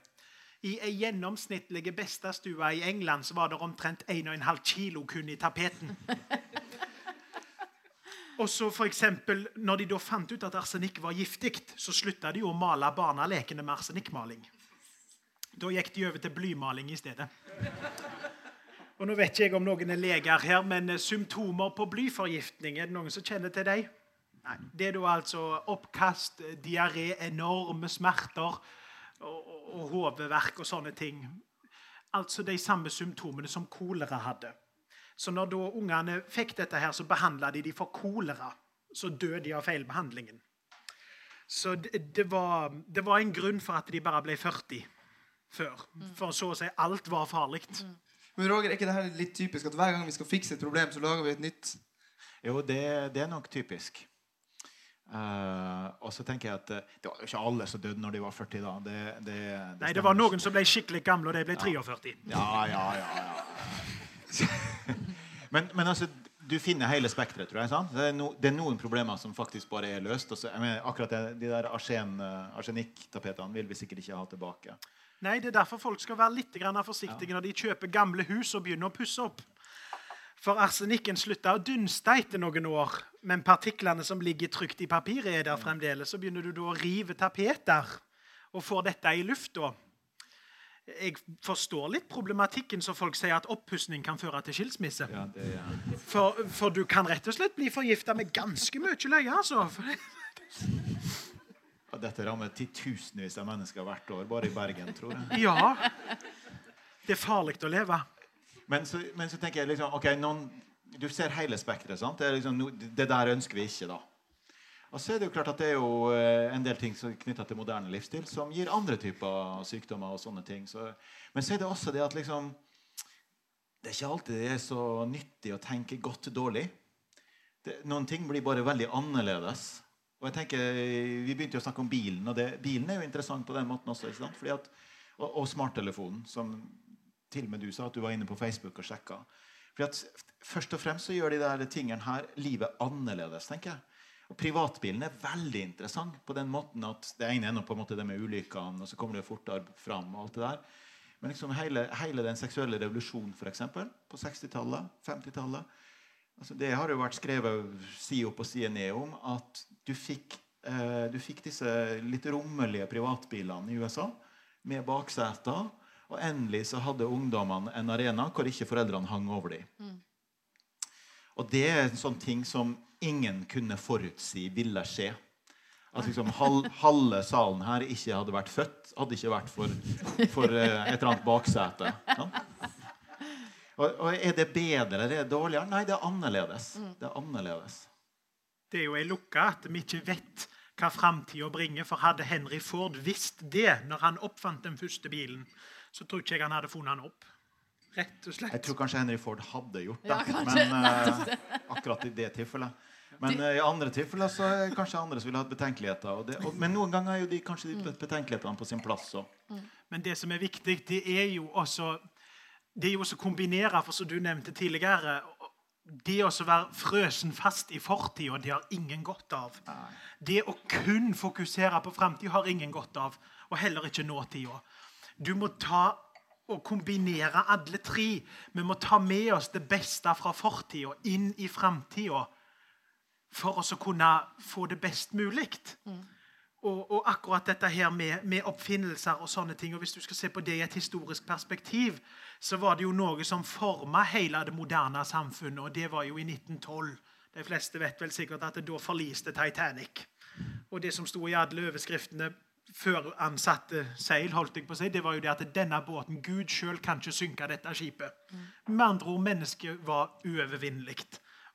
I ei gjennomsnittlig bestestue i England så var det omtrent 1,5 kilo kun i tapeten. Og så for eksempel, når de da fant ut at arsenikk var giftig, så slutta de å male barna lekende med arsenikkmaling. Da gikk de over til blymaling i stedet. Og nå vet ikke jeg om noen er leger her, men symptomer på blyforgiftning, er det noen som kjenner til dem? Nei. Det er da altså oppkast, diaré, enorme smerter og, og, og sånne ting. Altså de samme symptomene som kolera hadde. Så når da ungene fikk dette, her, så behandla de de for kolera. Så døde de av feilbehandlingen. Så det, det, var, det, var, en grunn for at de bare ble 40 før. For så å si alt var farlig. Men Roger, er ikke dette litt typisk at hver gang vi skal fikse et problem, så lager vi et nytt? Jo, det, det er nok typisk. Uh, og så tenker jeg at uh, Det var jo ikke alle som døde når de var 40. da det, det, Nei, det var noen som ble skikkelig gamle, og de ble 43. Ja, ja, ja, ja. *laughs* men, men, altså, du finner hele spekteret, tror jeg. sant? Det er, no, det er, noen problemer som faktisk bare er løst. Også, jeg mener, akkurat De der arsen, uh, arsenikktapetene vil vi sikkert ikke ha tilbake. Nei, Det er derfor folk skal være litt forsiktige når de kjøper gamle hus og begynner å pusse opp. For arsenikken slutta å dunste etter noen år, men partiklene som ligger trygt i papiret, er der fremdeles. Så begynner du da å rive tapeter og får dette i lufta. Jeg forstår litt problematikken som folk sier at oppussing kan føre til skilsmisse. Ja, det, ja. for, for, du kan rett og slett bli forgifta med ganske mye løye, altså. *laughs* Dette rammer titusenvis av mennesker hvert år, bare i Bergen, tror jeg. Ja. Det er farlig å leve. Men så, men så, tenker jeg liksom, ok, noen, Du ser hele spekteret. Det, liksom, det der ønsker vi ikke, da. Og så er det jo klart at det er jo eh, en del ting knytta til moderne livsstil som gir andre typer sykdommer. og sånne ting. Så, men så er det også det at liksom Det er ikke alltid det er så nyttig å tenke godt dårlig. Det, noen ting blir bare veldig annerledes. Og jeg tenker, Vi begynte jo å snakke om bilen, og det, bilen er jo interessant på den måten også. Fordi at, og, og smarttelefonen, som til og med du sa at du var inne på Facebook og sjekka. Fordi at Først og fremst så gjør de der tingene her livet annerledes. tenker jeg. Og Privatbilen er veldig interessant på den måten at det ene er på en måte det med ulykkene, og så kommer det fortere fram. og alt det der. Men liksom hele, hele den seksuelle revolusjonen for eksempel, på 60-tallet, 50-tallet altså Det har jo vært skrevet side opp og side ned om at du fikk, eh, du fikk disse litt rommelige privatbilene i USA med bakseter og endelig så hadde ungdommene en arena hvor ikke foreldrene hang over dem. Mm. Og det er en sånn ting som ingen kunne forutsi ville skje. At liksom halv, halve salen her ikke hadde vært født, hadde ikke vært for, for uh, et eller annet baksete. Sånn? Og, og, Er det bedre eller er det dårligere? Nei, det er annerledes. Mm. Det er annerledes. Det er jo ei lukke at vi ikke vet hva framtida bringer. For hadde Henry Ford visst det når han oppfant den første bilen, så tror ikke jeg han hadde funnet han opp. Rett og slett. Jeg tror kanskje Henry Ford hadde gjort det, ja, men *laughs* uh, akkurat i det tilfellet. *laughs* Men uh, i andre tilfeller så er kanskje andre som ville hatt betenkeligheter. Og det, og, men noen ganger er jo de kanskje de betenkelighetene på sin plass. òg. Mm. Men det som er viktig, det er jo også det å kombinere, for som du nevnte tidligere Det å være frøsen fast i fortida, det har ingen godt av. Det å kun fokusere på framtida har ingen godt av, og heller ikke nåtida. Du må ta og kombinere alle tre. Vi må ta med oss det beste fra fortida inn i framtida for å kunne få det best mulig. Mm. Og, og, akkurat dette her med, med, oppfinnelser og sånne ting, og hvis du skal se på det i et historisk perspektiv, så var det jo noe som forma hele det moderne samfunnet, og det var jo i 1912. De fleste vet vel sikkert at det da forliste Titanic. Og det som sto i alle overskriftene før han satte seil, holdt jeg på å si, det var jo det at denne båten Gud sjøl kan ikke synke dette skipet. Med andre ord, mennesket var uovervinnelig.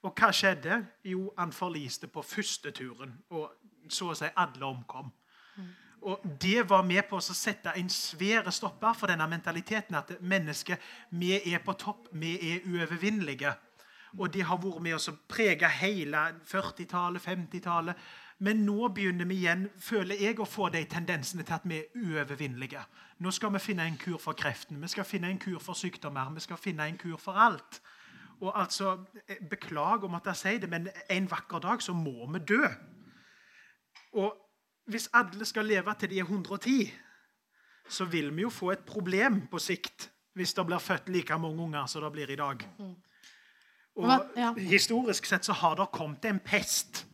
Og hva skjedde? Jo, han forliste på første turen. Og så å si alle omkom. Og Det var med på å sette en svære stopper for denne mentaliteten at mennesket, vi er på topp, vi er uovervinnelige. Og det har vært med oss å prege hele 40-tallet, 50-tallet. Men nå begynner vi igjen føler jeg, å få de tendensene til at vi er uovervinnelige. Nå skal vi finne en kur for kreften, vi skal finne en kur for sykdommer, vi skal finne en kur for alt. Og altså, Beklag Beklager å måtte si det, men en vakker dag så må vi dø. Og hvis alle skal leve til de er 110, så vil vi jo få et problem på sikt hvis det blir født like mange unger som det blir i dag. Og Historisk sett så har det kommet en pest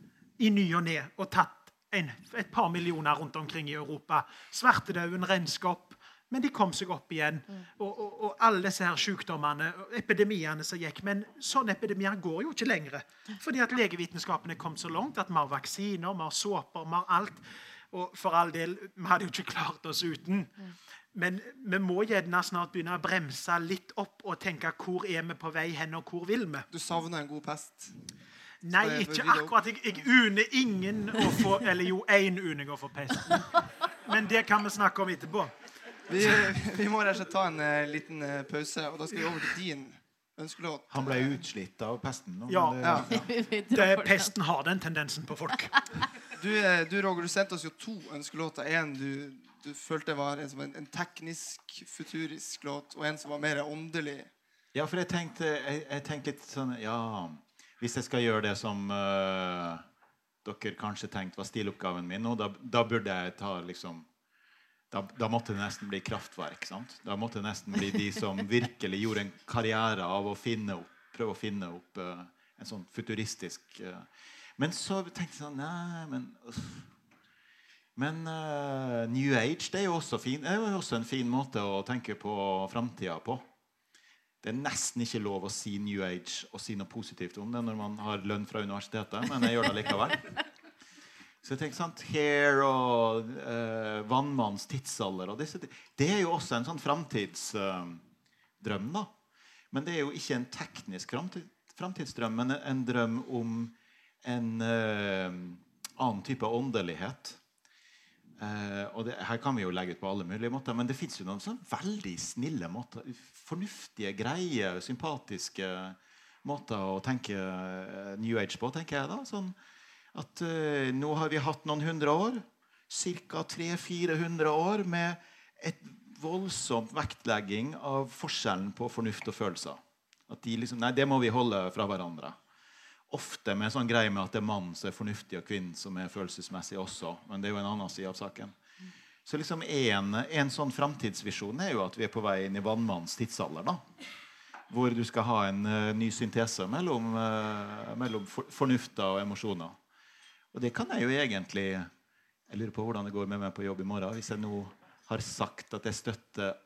i ny og ne og tatt en, et par millioner rundt omkring i Europa. Svartedauden, renskap. Men de kom seg opp igjen. Og, og, og alle disse her sykdommene, og epidemiene som gikk. Men sånne epidemier går jo ikke lenger. Fordi at legevitenskapen er kommet så langt at vi har vaksiner, vi har såper, vi har alt. Og for all del, vi hadde jo ikke klart oss uten. Men vi må gjerne snart begynne å bremse litt opp og tenke hvor er vi på vei hen, og hvor vil vi? Du savner en god pest. Nei, ikke akkurat. Jeg, jeg uner ingen å få Eller jo, én uning å få pesten. *laughs* Men det kan vi snakke om etterpå. Vi, vi må rett og slett ta en uh, liten uh, pause, og da skal vi over til din ønskelåt. Han ble utslitt av pesten. nå, Ja, Det, Ja. *laughs* Det, Det, pesten har den tendensen på folk. Du, eh, du Roger, du sendte oss jo to ønskelåter. En du, du følte var en, en, en teknisk, futurisk låt, og en som var mer åndelig. Ja, for jeg tenkte, jeg, jeg tenkte litt sånn Ja, hvis jeg skal gjøre det som uh, dere kanskje tenkte var stiloppgaven min nå, da, da burde jeg ta liksom da, da måtte det nesten bli kraftverk. sant? Da måtte det nesten bli de som virkelig gjorde en karriere av å opp, prøve å finne opp uh, en sånn futuristisk uh. Men så tenkte jeg sånn Nei, men uh. Men eh, New Age det er jo også, fin, er jo også en fin måte å tenke på framtida på. Det er nesten ikke lov å si New Age og si noe positivt om det når man har lønn fra universitetet, men jeg gjør det likevel. Så jeg tenker sant, Hair og eh, Vannmannens tidsalder og disse, Det er jo også en sånn framtidsdrøm, da. Men det er jo ikke en teknisk framtidsdrøm, men en, en drøm om en eh, annen type åndelighet. Eh, og det, her kan vi jo legge ut på alle mulige måter, men det fins jo noen sånn veldig snille måter. Fornuftige, greie, sympatiske måter å tenke eh, New Age på, tenker jeg da. Sånn at uh, nå har vi hatt noen hundre år, ca. 300-400 år, med et voldsomt vektlegging av forskjellen på fornuft og følelser. At de liksom, nei, det må vi holde fra hverandre. Ofte med sånn greie med at det er mannen som er fornuftig, og kvinnen som er følelsesmessig også. Men det er jo en annen side av saken. Så liksom en, en sånn framtidsvisjon er jo at vi er på vei inn i vannmannens tidsalder. da. Hvor du skal ha en uh, ny syntese mellom, uh, mellom for, fornufta og emosjoner. Og det kan jeg jo egentlig Jeg lurer på hvordan det går med meg på jobb i morgen. Hvis jeg nå har sagt at jeg støtter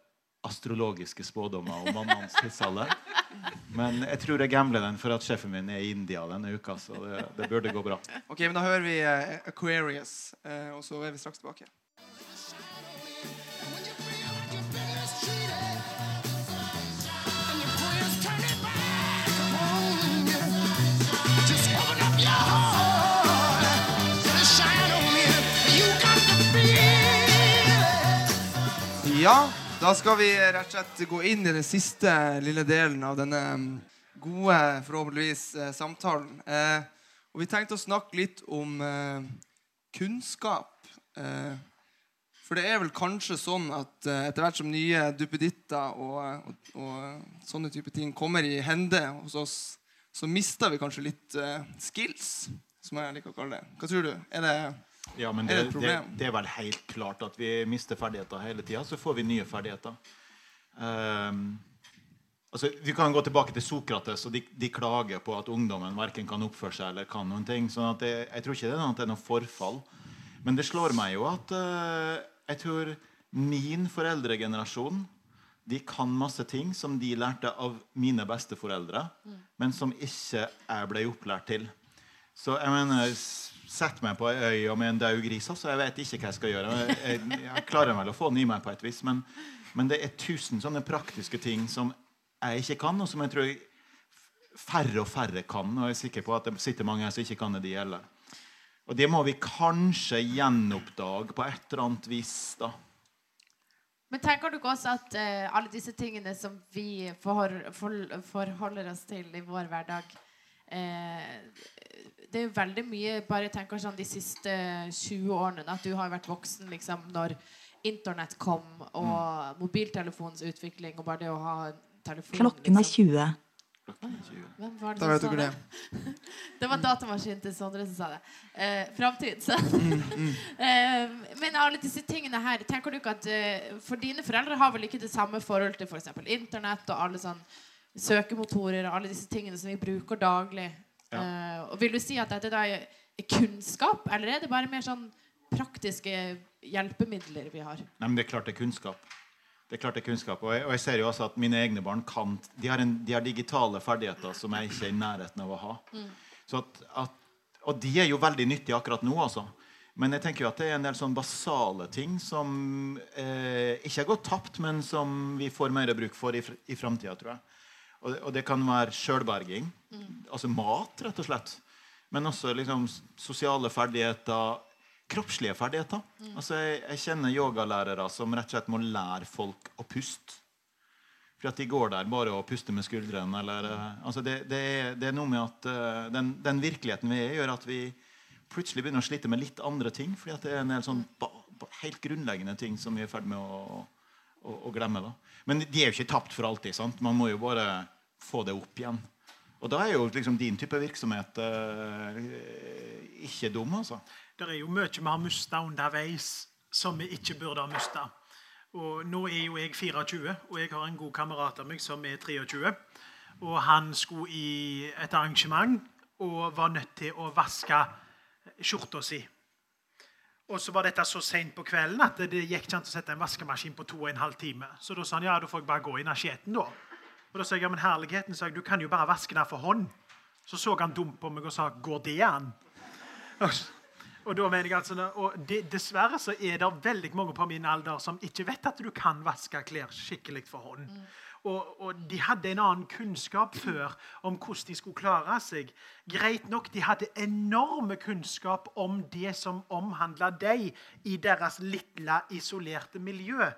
astrologiske spådommer om mannens tidsalder. Men jeg tror jeg gambler den for at sjefen min er i India denne uka. Så det, det burde gå bra. Ok, men Da hører vi eh, Aquarius, eh, og så er vi straks tilbake. Ja, da skal vi rett og slett gå inn i den siste lille delen av denne mm, gode, forhåpentligvis, eh, samtalen. Eh, og vi tenkte å snakke litt om eh, kunnskap. Eh, for det er vel kanskje sånn at eh, etter hvert som nye duppeditter og, og, og sånne type ting kommer i hende hos oss, så mister vi kanskje litt eh, skills, som jeg liker å kalle det. Hva tror du? Er det Ja, men det, det det, er vel helt klart at vi mister ferdigheter hele tida. Så får vi nye ferdigheter. Um, altså, vi kan gå tilbake til Sokrates, og de, de klager på at ungdommen verken kan oppføre seg eller kan noen ting. sånn at det, jeg tror ikke det er noe, det er noe forfall. Men det slår meg jo at uh, jeg tror min foreldregenerasjon de kan masse ting som de lærte av mine besteforeldre, men som ikke jeg ble opplært til. Så jeg mener, Sett meg på ei øy og med en død gris, så Jeg vet ikke hva jeg skal gjøre. Jeg, jeg, klarer vel å få den i meg på et vis, men, men det er tusen sånne praktiske ting som jeg ikke kan, og som jeg tror færre og færre kan. Og jeg er sikker på at det sitter mange her som ikke kan det, de heller. Og det må vi kanskje gjenoppdage på et eller annet vis, da. Men tenker du ikke også at uh, alle disse tingene som vi for, for, forholder oss til i vår hverdag eh, Det er veldig mye Bare tenk sånn de siste 20 årene At du har vært voksen liksom når internett kom, og mobiltelefonens utvikling, og bare det å ha telefon Klokken er liksom. 20. Klokken 20. Hvem var det Da som sa det? det. *laughs* Det var datamaskinen til Sondre som sa det. Eh, Framtid, sa Mm, *laughs* eh, Men alle disse tingene her, tenker du ikke at eh, For dine foreldre har vel ikke det samme forhold til f.eks. internett og alle sånn søkemotorer og alle disse tingene som vi bruker daglig. Eh, og Vil du si at dette er kunnskap, eller er det bare mer sånn praktiske hjelpemidler vi har? Nei, men Det er klart det er kunnskap. Det er klart det er kunnskap. Og jeg, og jeg ser jo også at mine egne barn kan De har, en, de har digitale ferdigheter som jeg ikke er i nærheten av å ha. Så at, at, og de er jo veldig nyttige akkurat nå, altså. Men jeg tenker jo at det er en del sånn basale ting som eh, ikke har gått tapt, men som vi får mer bruk for i, i framtida, tror jeg. Og, og det kan være sjølberging. Altså mat, rett og slett. Men også liksom sosiale ferdigheter. Kroppslige ferdigheter. Altså jeg, jeg kjenner yogalærere som rett og slett må lære folk å puste. For at de går der bare og puster med skuldrene. Eller, eh, altså det, det, er, det er noe med at uh, den, den virkeligheten vi er i, gjør at vi plutselig begynner å slite med litt andre ting. fordi at det er en del sånn ba, ba, helt grunnleggende ting som vi er i ferd med å, å, å glemme. da. Men de er jo ikke tapt for alltid. sant? Man må jo bare få det opp igjen. Og da er jo liksom din type virksomhet eh, ikke dum, altså. Det er jo mye vi har mista underveis som vi ikke burde ha mista. Og nå er jo jeg 24, og jeg har en god kamerat av meg som er 23. Og han skulle i et arrangement og var nødt til å vaske skjorta si. Og så var dette så seint på kvelden at det gikk ikke an å sette en vaskemaskin på to og en halv time. Så da sa han ja, da får jeg bare gå inn av skjeten, da. Og da sa jeg ja, men herligheten, sa jeg, du kan jo bare vaske den for hånd. Så så han dumt på meg og sa går det an? Og da mener jeg altså, og de, Dessverre så er det veldig mange på min alder som ikke vet at du kan vaske klær skikkelig for hånd. Og, og De hadde en annen kunnskap før om hvordan de skulle klare seg. Greit nok, De hadde enorme kunnskap om det som omhandla deg i deres lille, isolerte miljø.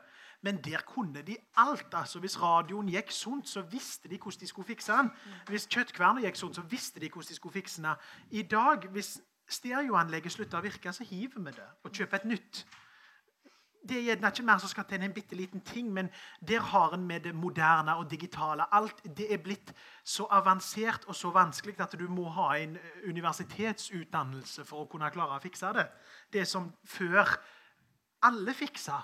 Men der kunne de alt. altså Hvis radioen gikk sunt, så visste de hvordan de skulle fikse den. Hvis kjøttkverna gikk sunt, så visste de hvordan de skulle fikse den. I dag, hvis stereoanlegget slutter å virke, så hiver vi det og kjøper et nytt. Det er gjerne ikke mer som skal til enn en bitte liten ting, men der har en med det moderne og digitale alt. Det er blitt så avansert og så vanskelig at du må ha en eh, universitetsutdannelse for å kunne klare å fikse det. Det som før alle fiksa.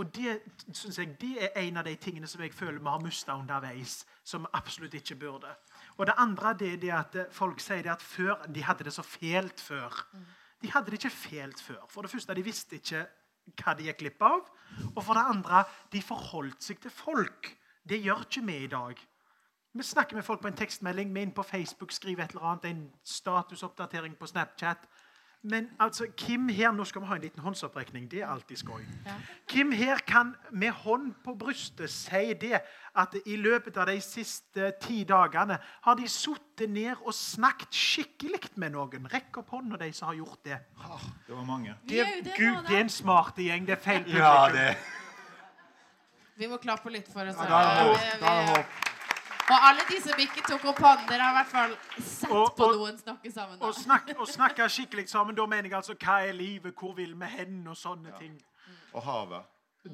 Og det synes jeg, det er en av de tingene som jeg føler vi har mista underveis. Som vi absolutt ikke burde. Og det andre det er det at folk sier at før, de hadde det så fælt før. De hadde det ikke fælt før. For det første, de visste ikke hva de gikk glipp av. Og for det andre, de forholdt seg til folk. Det gjør ikke vi i dag. Vi snakker med folk på en tekstmelding, vi er inne på Facebook, skriver et eller annet, en statusoppdatering på Snapchat. Men altså, Kim her, nå skal vi ha en liten håndsopprekning. Det er alltid skoj. Kim her kan med hånd på brystet si det at i løpet av de siste ti dagene har de sittet ned og snakket skikkelig med noen. Rekk opp hånda, de som har gjort det. Det var mange. Det, det Gud, det er en smart gjeng. Det er feil Ja, det Vi må klappe litt for oss. Da er det håp. Da er det håp. Og alle de som ikke tok opp hånden, dere har i hvert fall sett Og- på noen snakke sammen. Og, Da. snak, og snakke skikkelig sammen, da mener jeg altså hva er livet, hvor vil vi hen, og sånne ting. Og havet.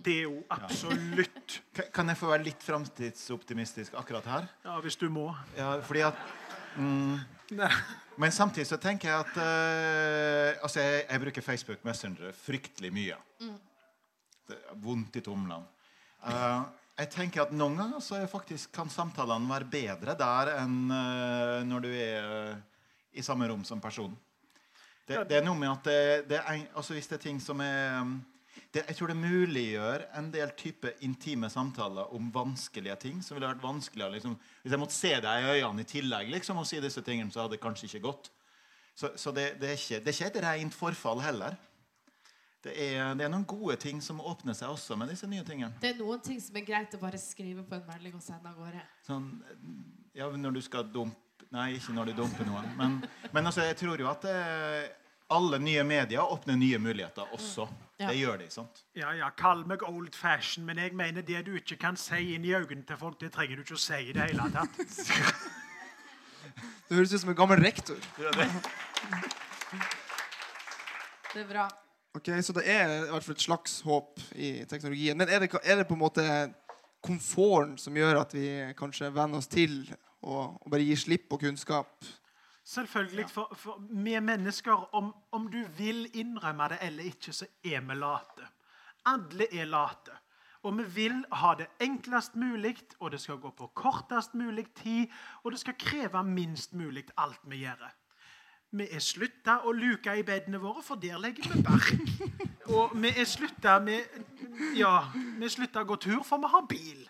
Det er jo absolutt *laughs* Ja. Kan jeg få være litt framtidsoptimistisk akkurat her? Ja, hvis du må. Ja, fordi at mm, Men samtidig så tenker jeg at uh, Altså, jeg, jeg bruker Facebook Messenger fryktelig mye. Det er vondt i tomlene. Eh, jeg tenker at noen ganger så faktisk kan samtalene være bedre der enn uh, når du er uh, i samme rom som personen. Det, det er noe med at det, det er, altså Hvis det er ting som er det, Jeg tror det muliggjør en del type intime samtaler om vanskelige ting. som ville vært vanskeligere liksom, Hvis jeg måtte se deg i øynene i tillegg liksom, og si disse tingene, så hadde det kanskje ikke gått. Så, så det, det, er ikke, det er ikke et rent forfall heller. Det er, det er noen gode ting som åpner seg også med disse nye tingene. Det er noen ting som er greit å bare skrive på en melding og sende av gårde. Sånn, ja, når du skal dumpe Nei, ikke når du dumper noe. Men, men altså, jeg tror jo at det, alle nye medier åpner nye muligheter også. Ja. Det gjør de. sant? Ja, ja, Kall meg old fashion, men jeg mener det du ikke kan si inn i øynene til folk, det trenger du ikke å si i det hele tatt. *laughs* Det høres ut som en gammel rektor. Det er bra. Ok, Så det er i hvert fall et slags håp i teknologien. Men er det, er det på en måte komforten som gjør at vi kanskje venner oss til og, og bare gi slipp på kunnskap. Selvfølgelig. For, for vi mennesker, om, om du vil innrømme det eller ikke, så er vi late. Alle er late. Og vi vil ha det enklest mulig, og det skal gå på kortest mulig tid, og det skal kreve minst mulig alt vi gjør. Vi er slutta å luke i bedene våre, for der legger vi bark. Og vi er slutta med Ja, vi slutta å gå tur, for vi har bil.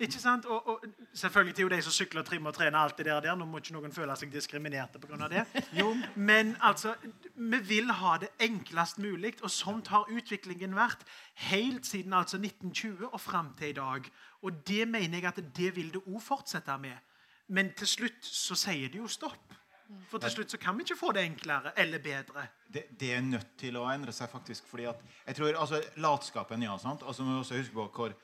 Ikke sant? Og, og selvfølgelig til jo de som sykler, trimmer og trener alt det der, der. Nå må ikke noen føle seg diskriminerte pga. det. Jo, men altså, vi vil ha det enklest mulig, og sånt har utviklingen vært helt siden altså 1920 og fram til i dag. Og det mener jeg at det vil det òg fortsette med. Men til slutt så sier det jo stopp. For til slutt så kan vi ikke få det enklere eller bedre. det, det er nødt til å endre seg, faktisk. fordi at jeg tror, altså, Latskapen, ja. sant? Altså, må også huske på hvor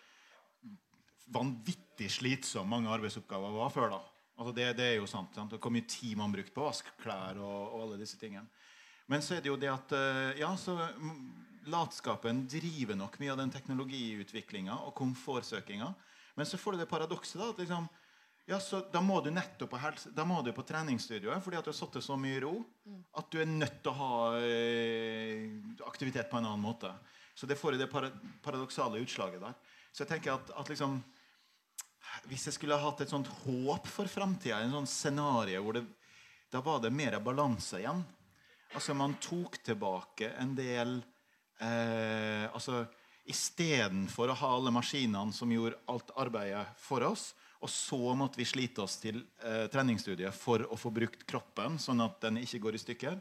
vanvittig slitsom mange arbeidsoppgaver var før. da. Altså, det, det er jo sant. sant? Og Hvor mye tid man brukte på å vaske klær og, og alle disse tingene. Men så er det jo det at eh, ja, så latskapen driver nok mye av den teknologiutviklinga og komfortsøkinga. Men så får du det paradokset da, at liksom, ja, så da må du nettopp på, helse, da må du på treningsstudioet fordi at du har satt deg så mye i ro at du er nødt til å ha eh, aktivitet på en annen måte. Så det får det para, paradoksale utslaget der. Så jeg tenker at, at liksom Hvis jeg skulle hatt et sånt håp for framtida, en sånn scenario hvor det, da var det mer balanse igjen. Altså Man tok tilbake en del eh, altså Istedenfor å ha alle maskinene som gjorde alt arbeidet for oss, og så måtte vi slite oss til eh, treningsstudiet for å få brukt kroppen, sånn at den ikke går i stykker,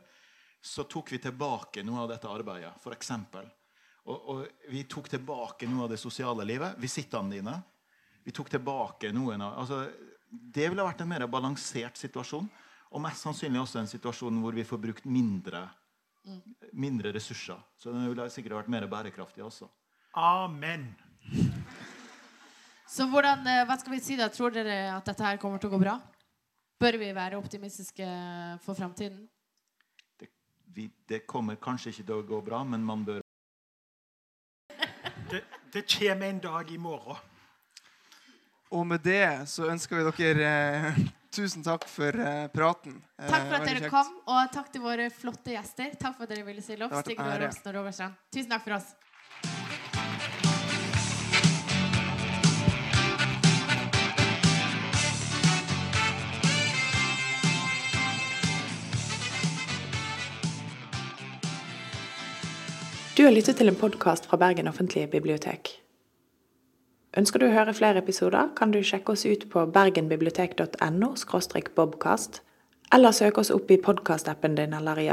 så tok vi tilbake noe av dette arbeidet. For og, og vi tok tilbake noe av det sosiale livet. Visittene dine. Vi tok tilbake noen av altså, Det ville vært en mer balansert situasjon. Og mest sannsynlig også en situasjon hvor vi får brukt mindre, mindre ressurser. Så den ville sikkert vært mer bærekraftig også. Amen. Så hvordan, eh, hva skal vi si da? Tror dere at dette her kommer til å gå bra? Bør vi være optimistiske for framtiden? Det, vi, det kommer kanskje ikke til å gå bra, men man bør *laughs* Det, det kommer en dag i morgen. Og med det så ønsker vi dere eh, tusen takk for eh, praten. Eh, Takk for at dere kjekt. kom, og takk til våre flotte gjester. Takk for at dere ville stille opp. Stig Tusen takk for oss. Har lyttet til en podkast fra Bergen offentlige bibliotek. Ønsker du å høre flere episoder, kan du sjekke oss ut på bergenbibliotek.no bobkast, eller søke oss opp i podkastappen din eller i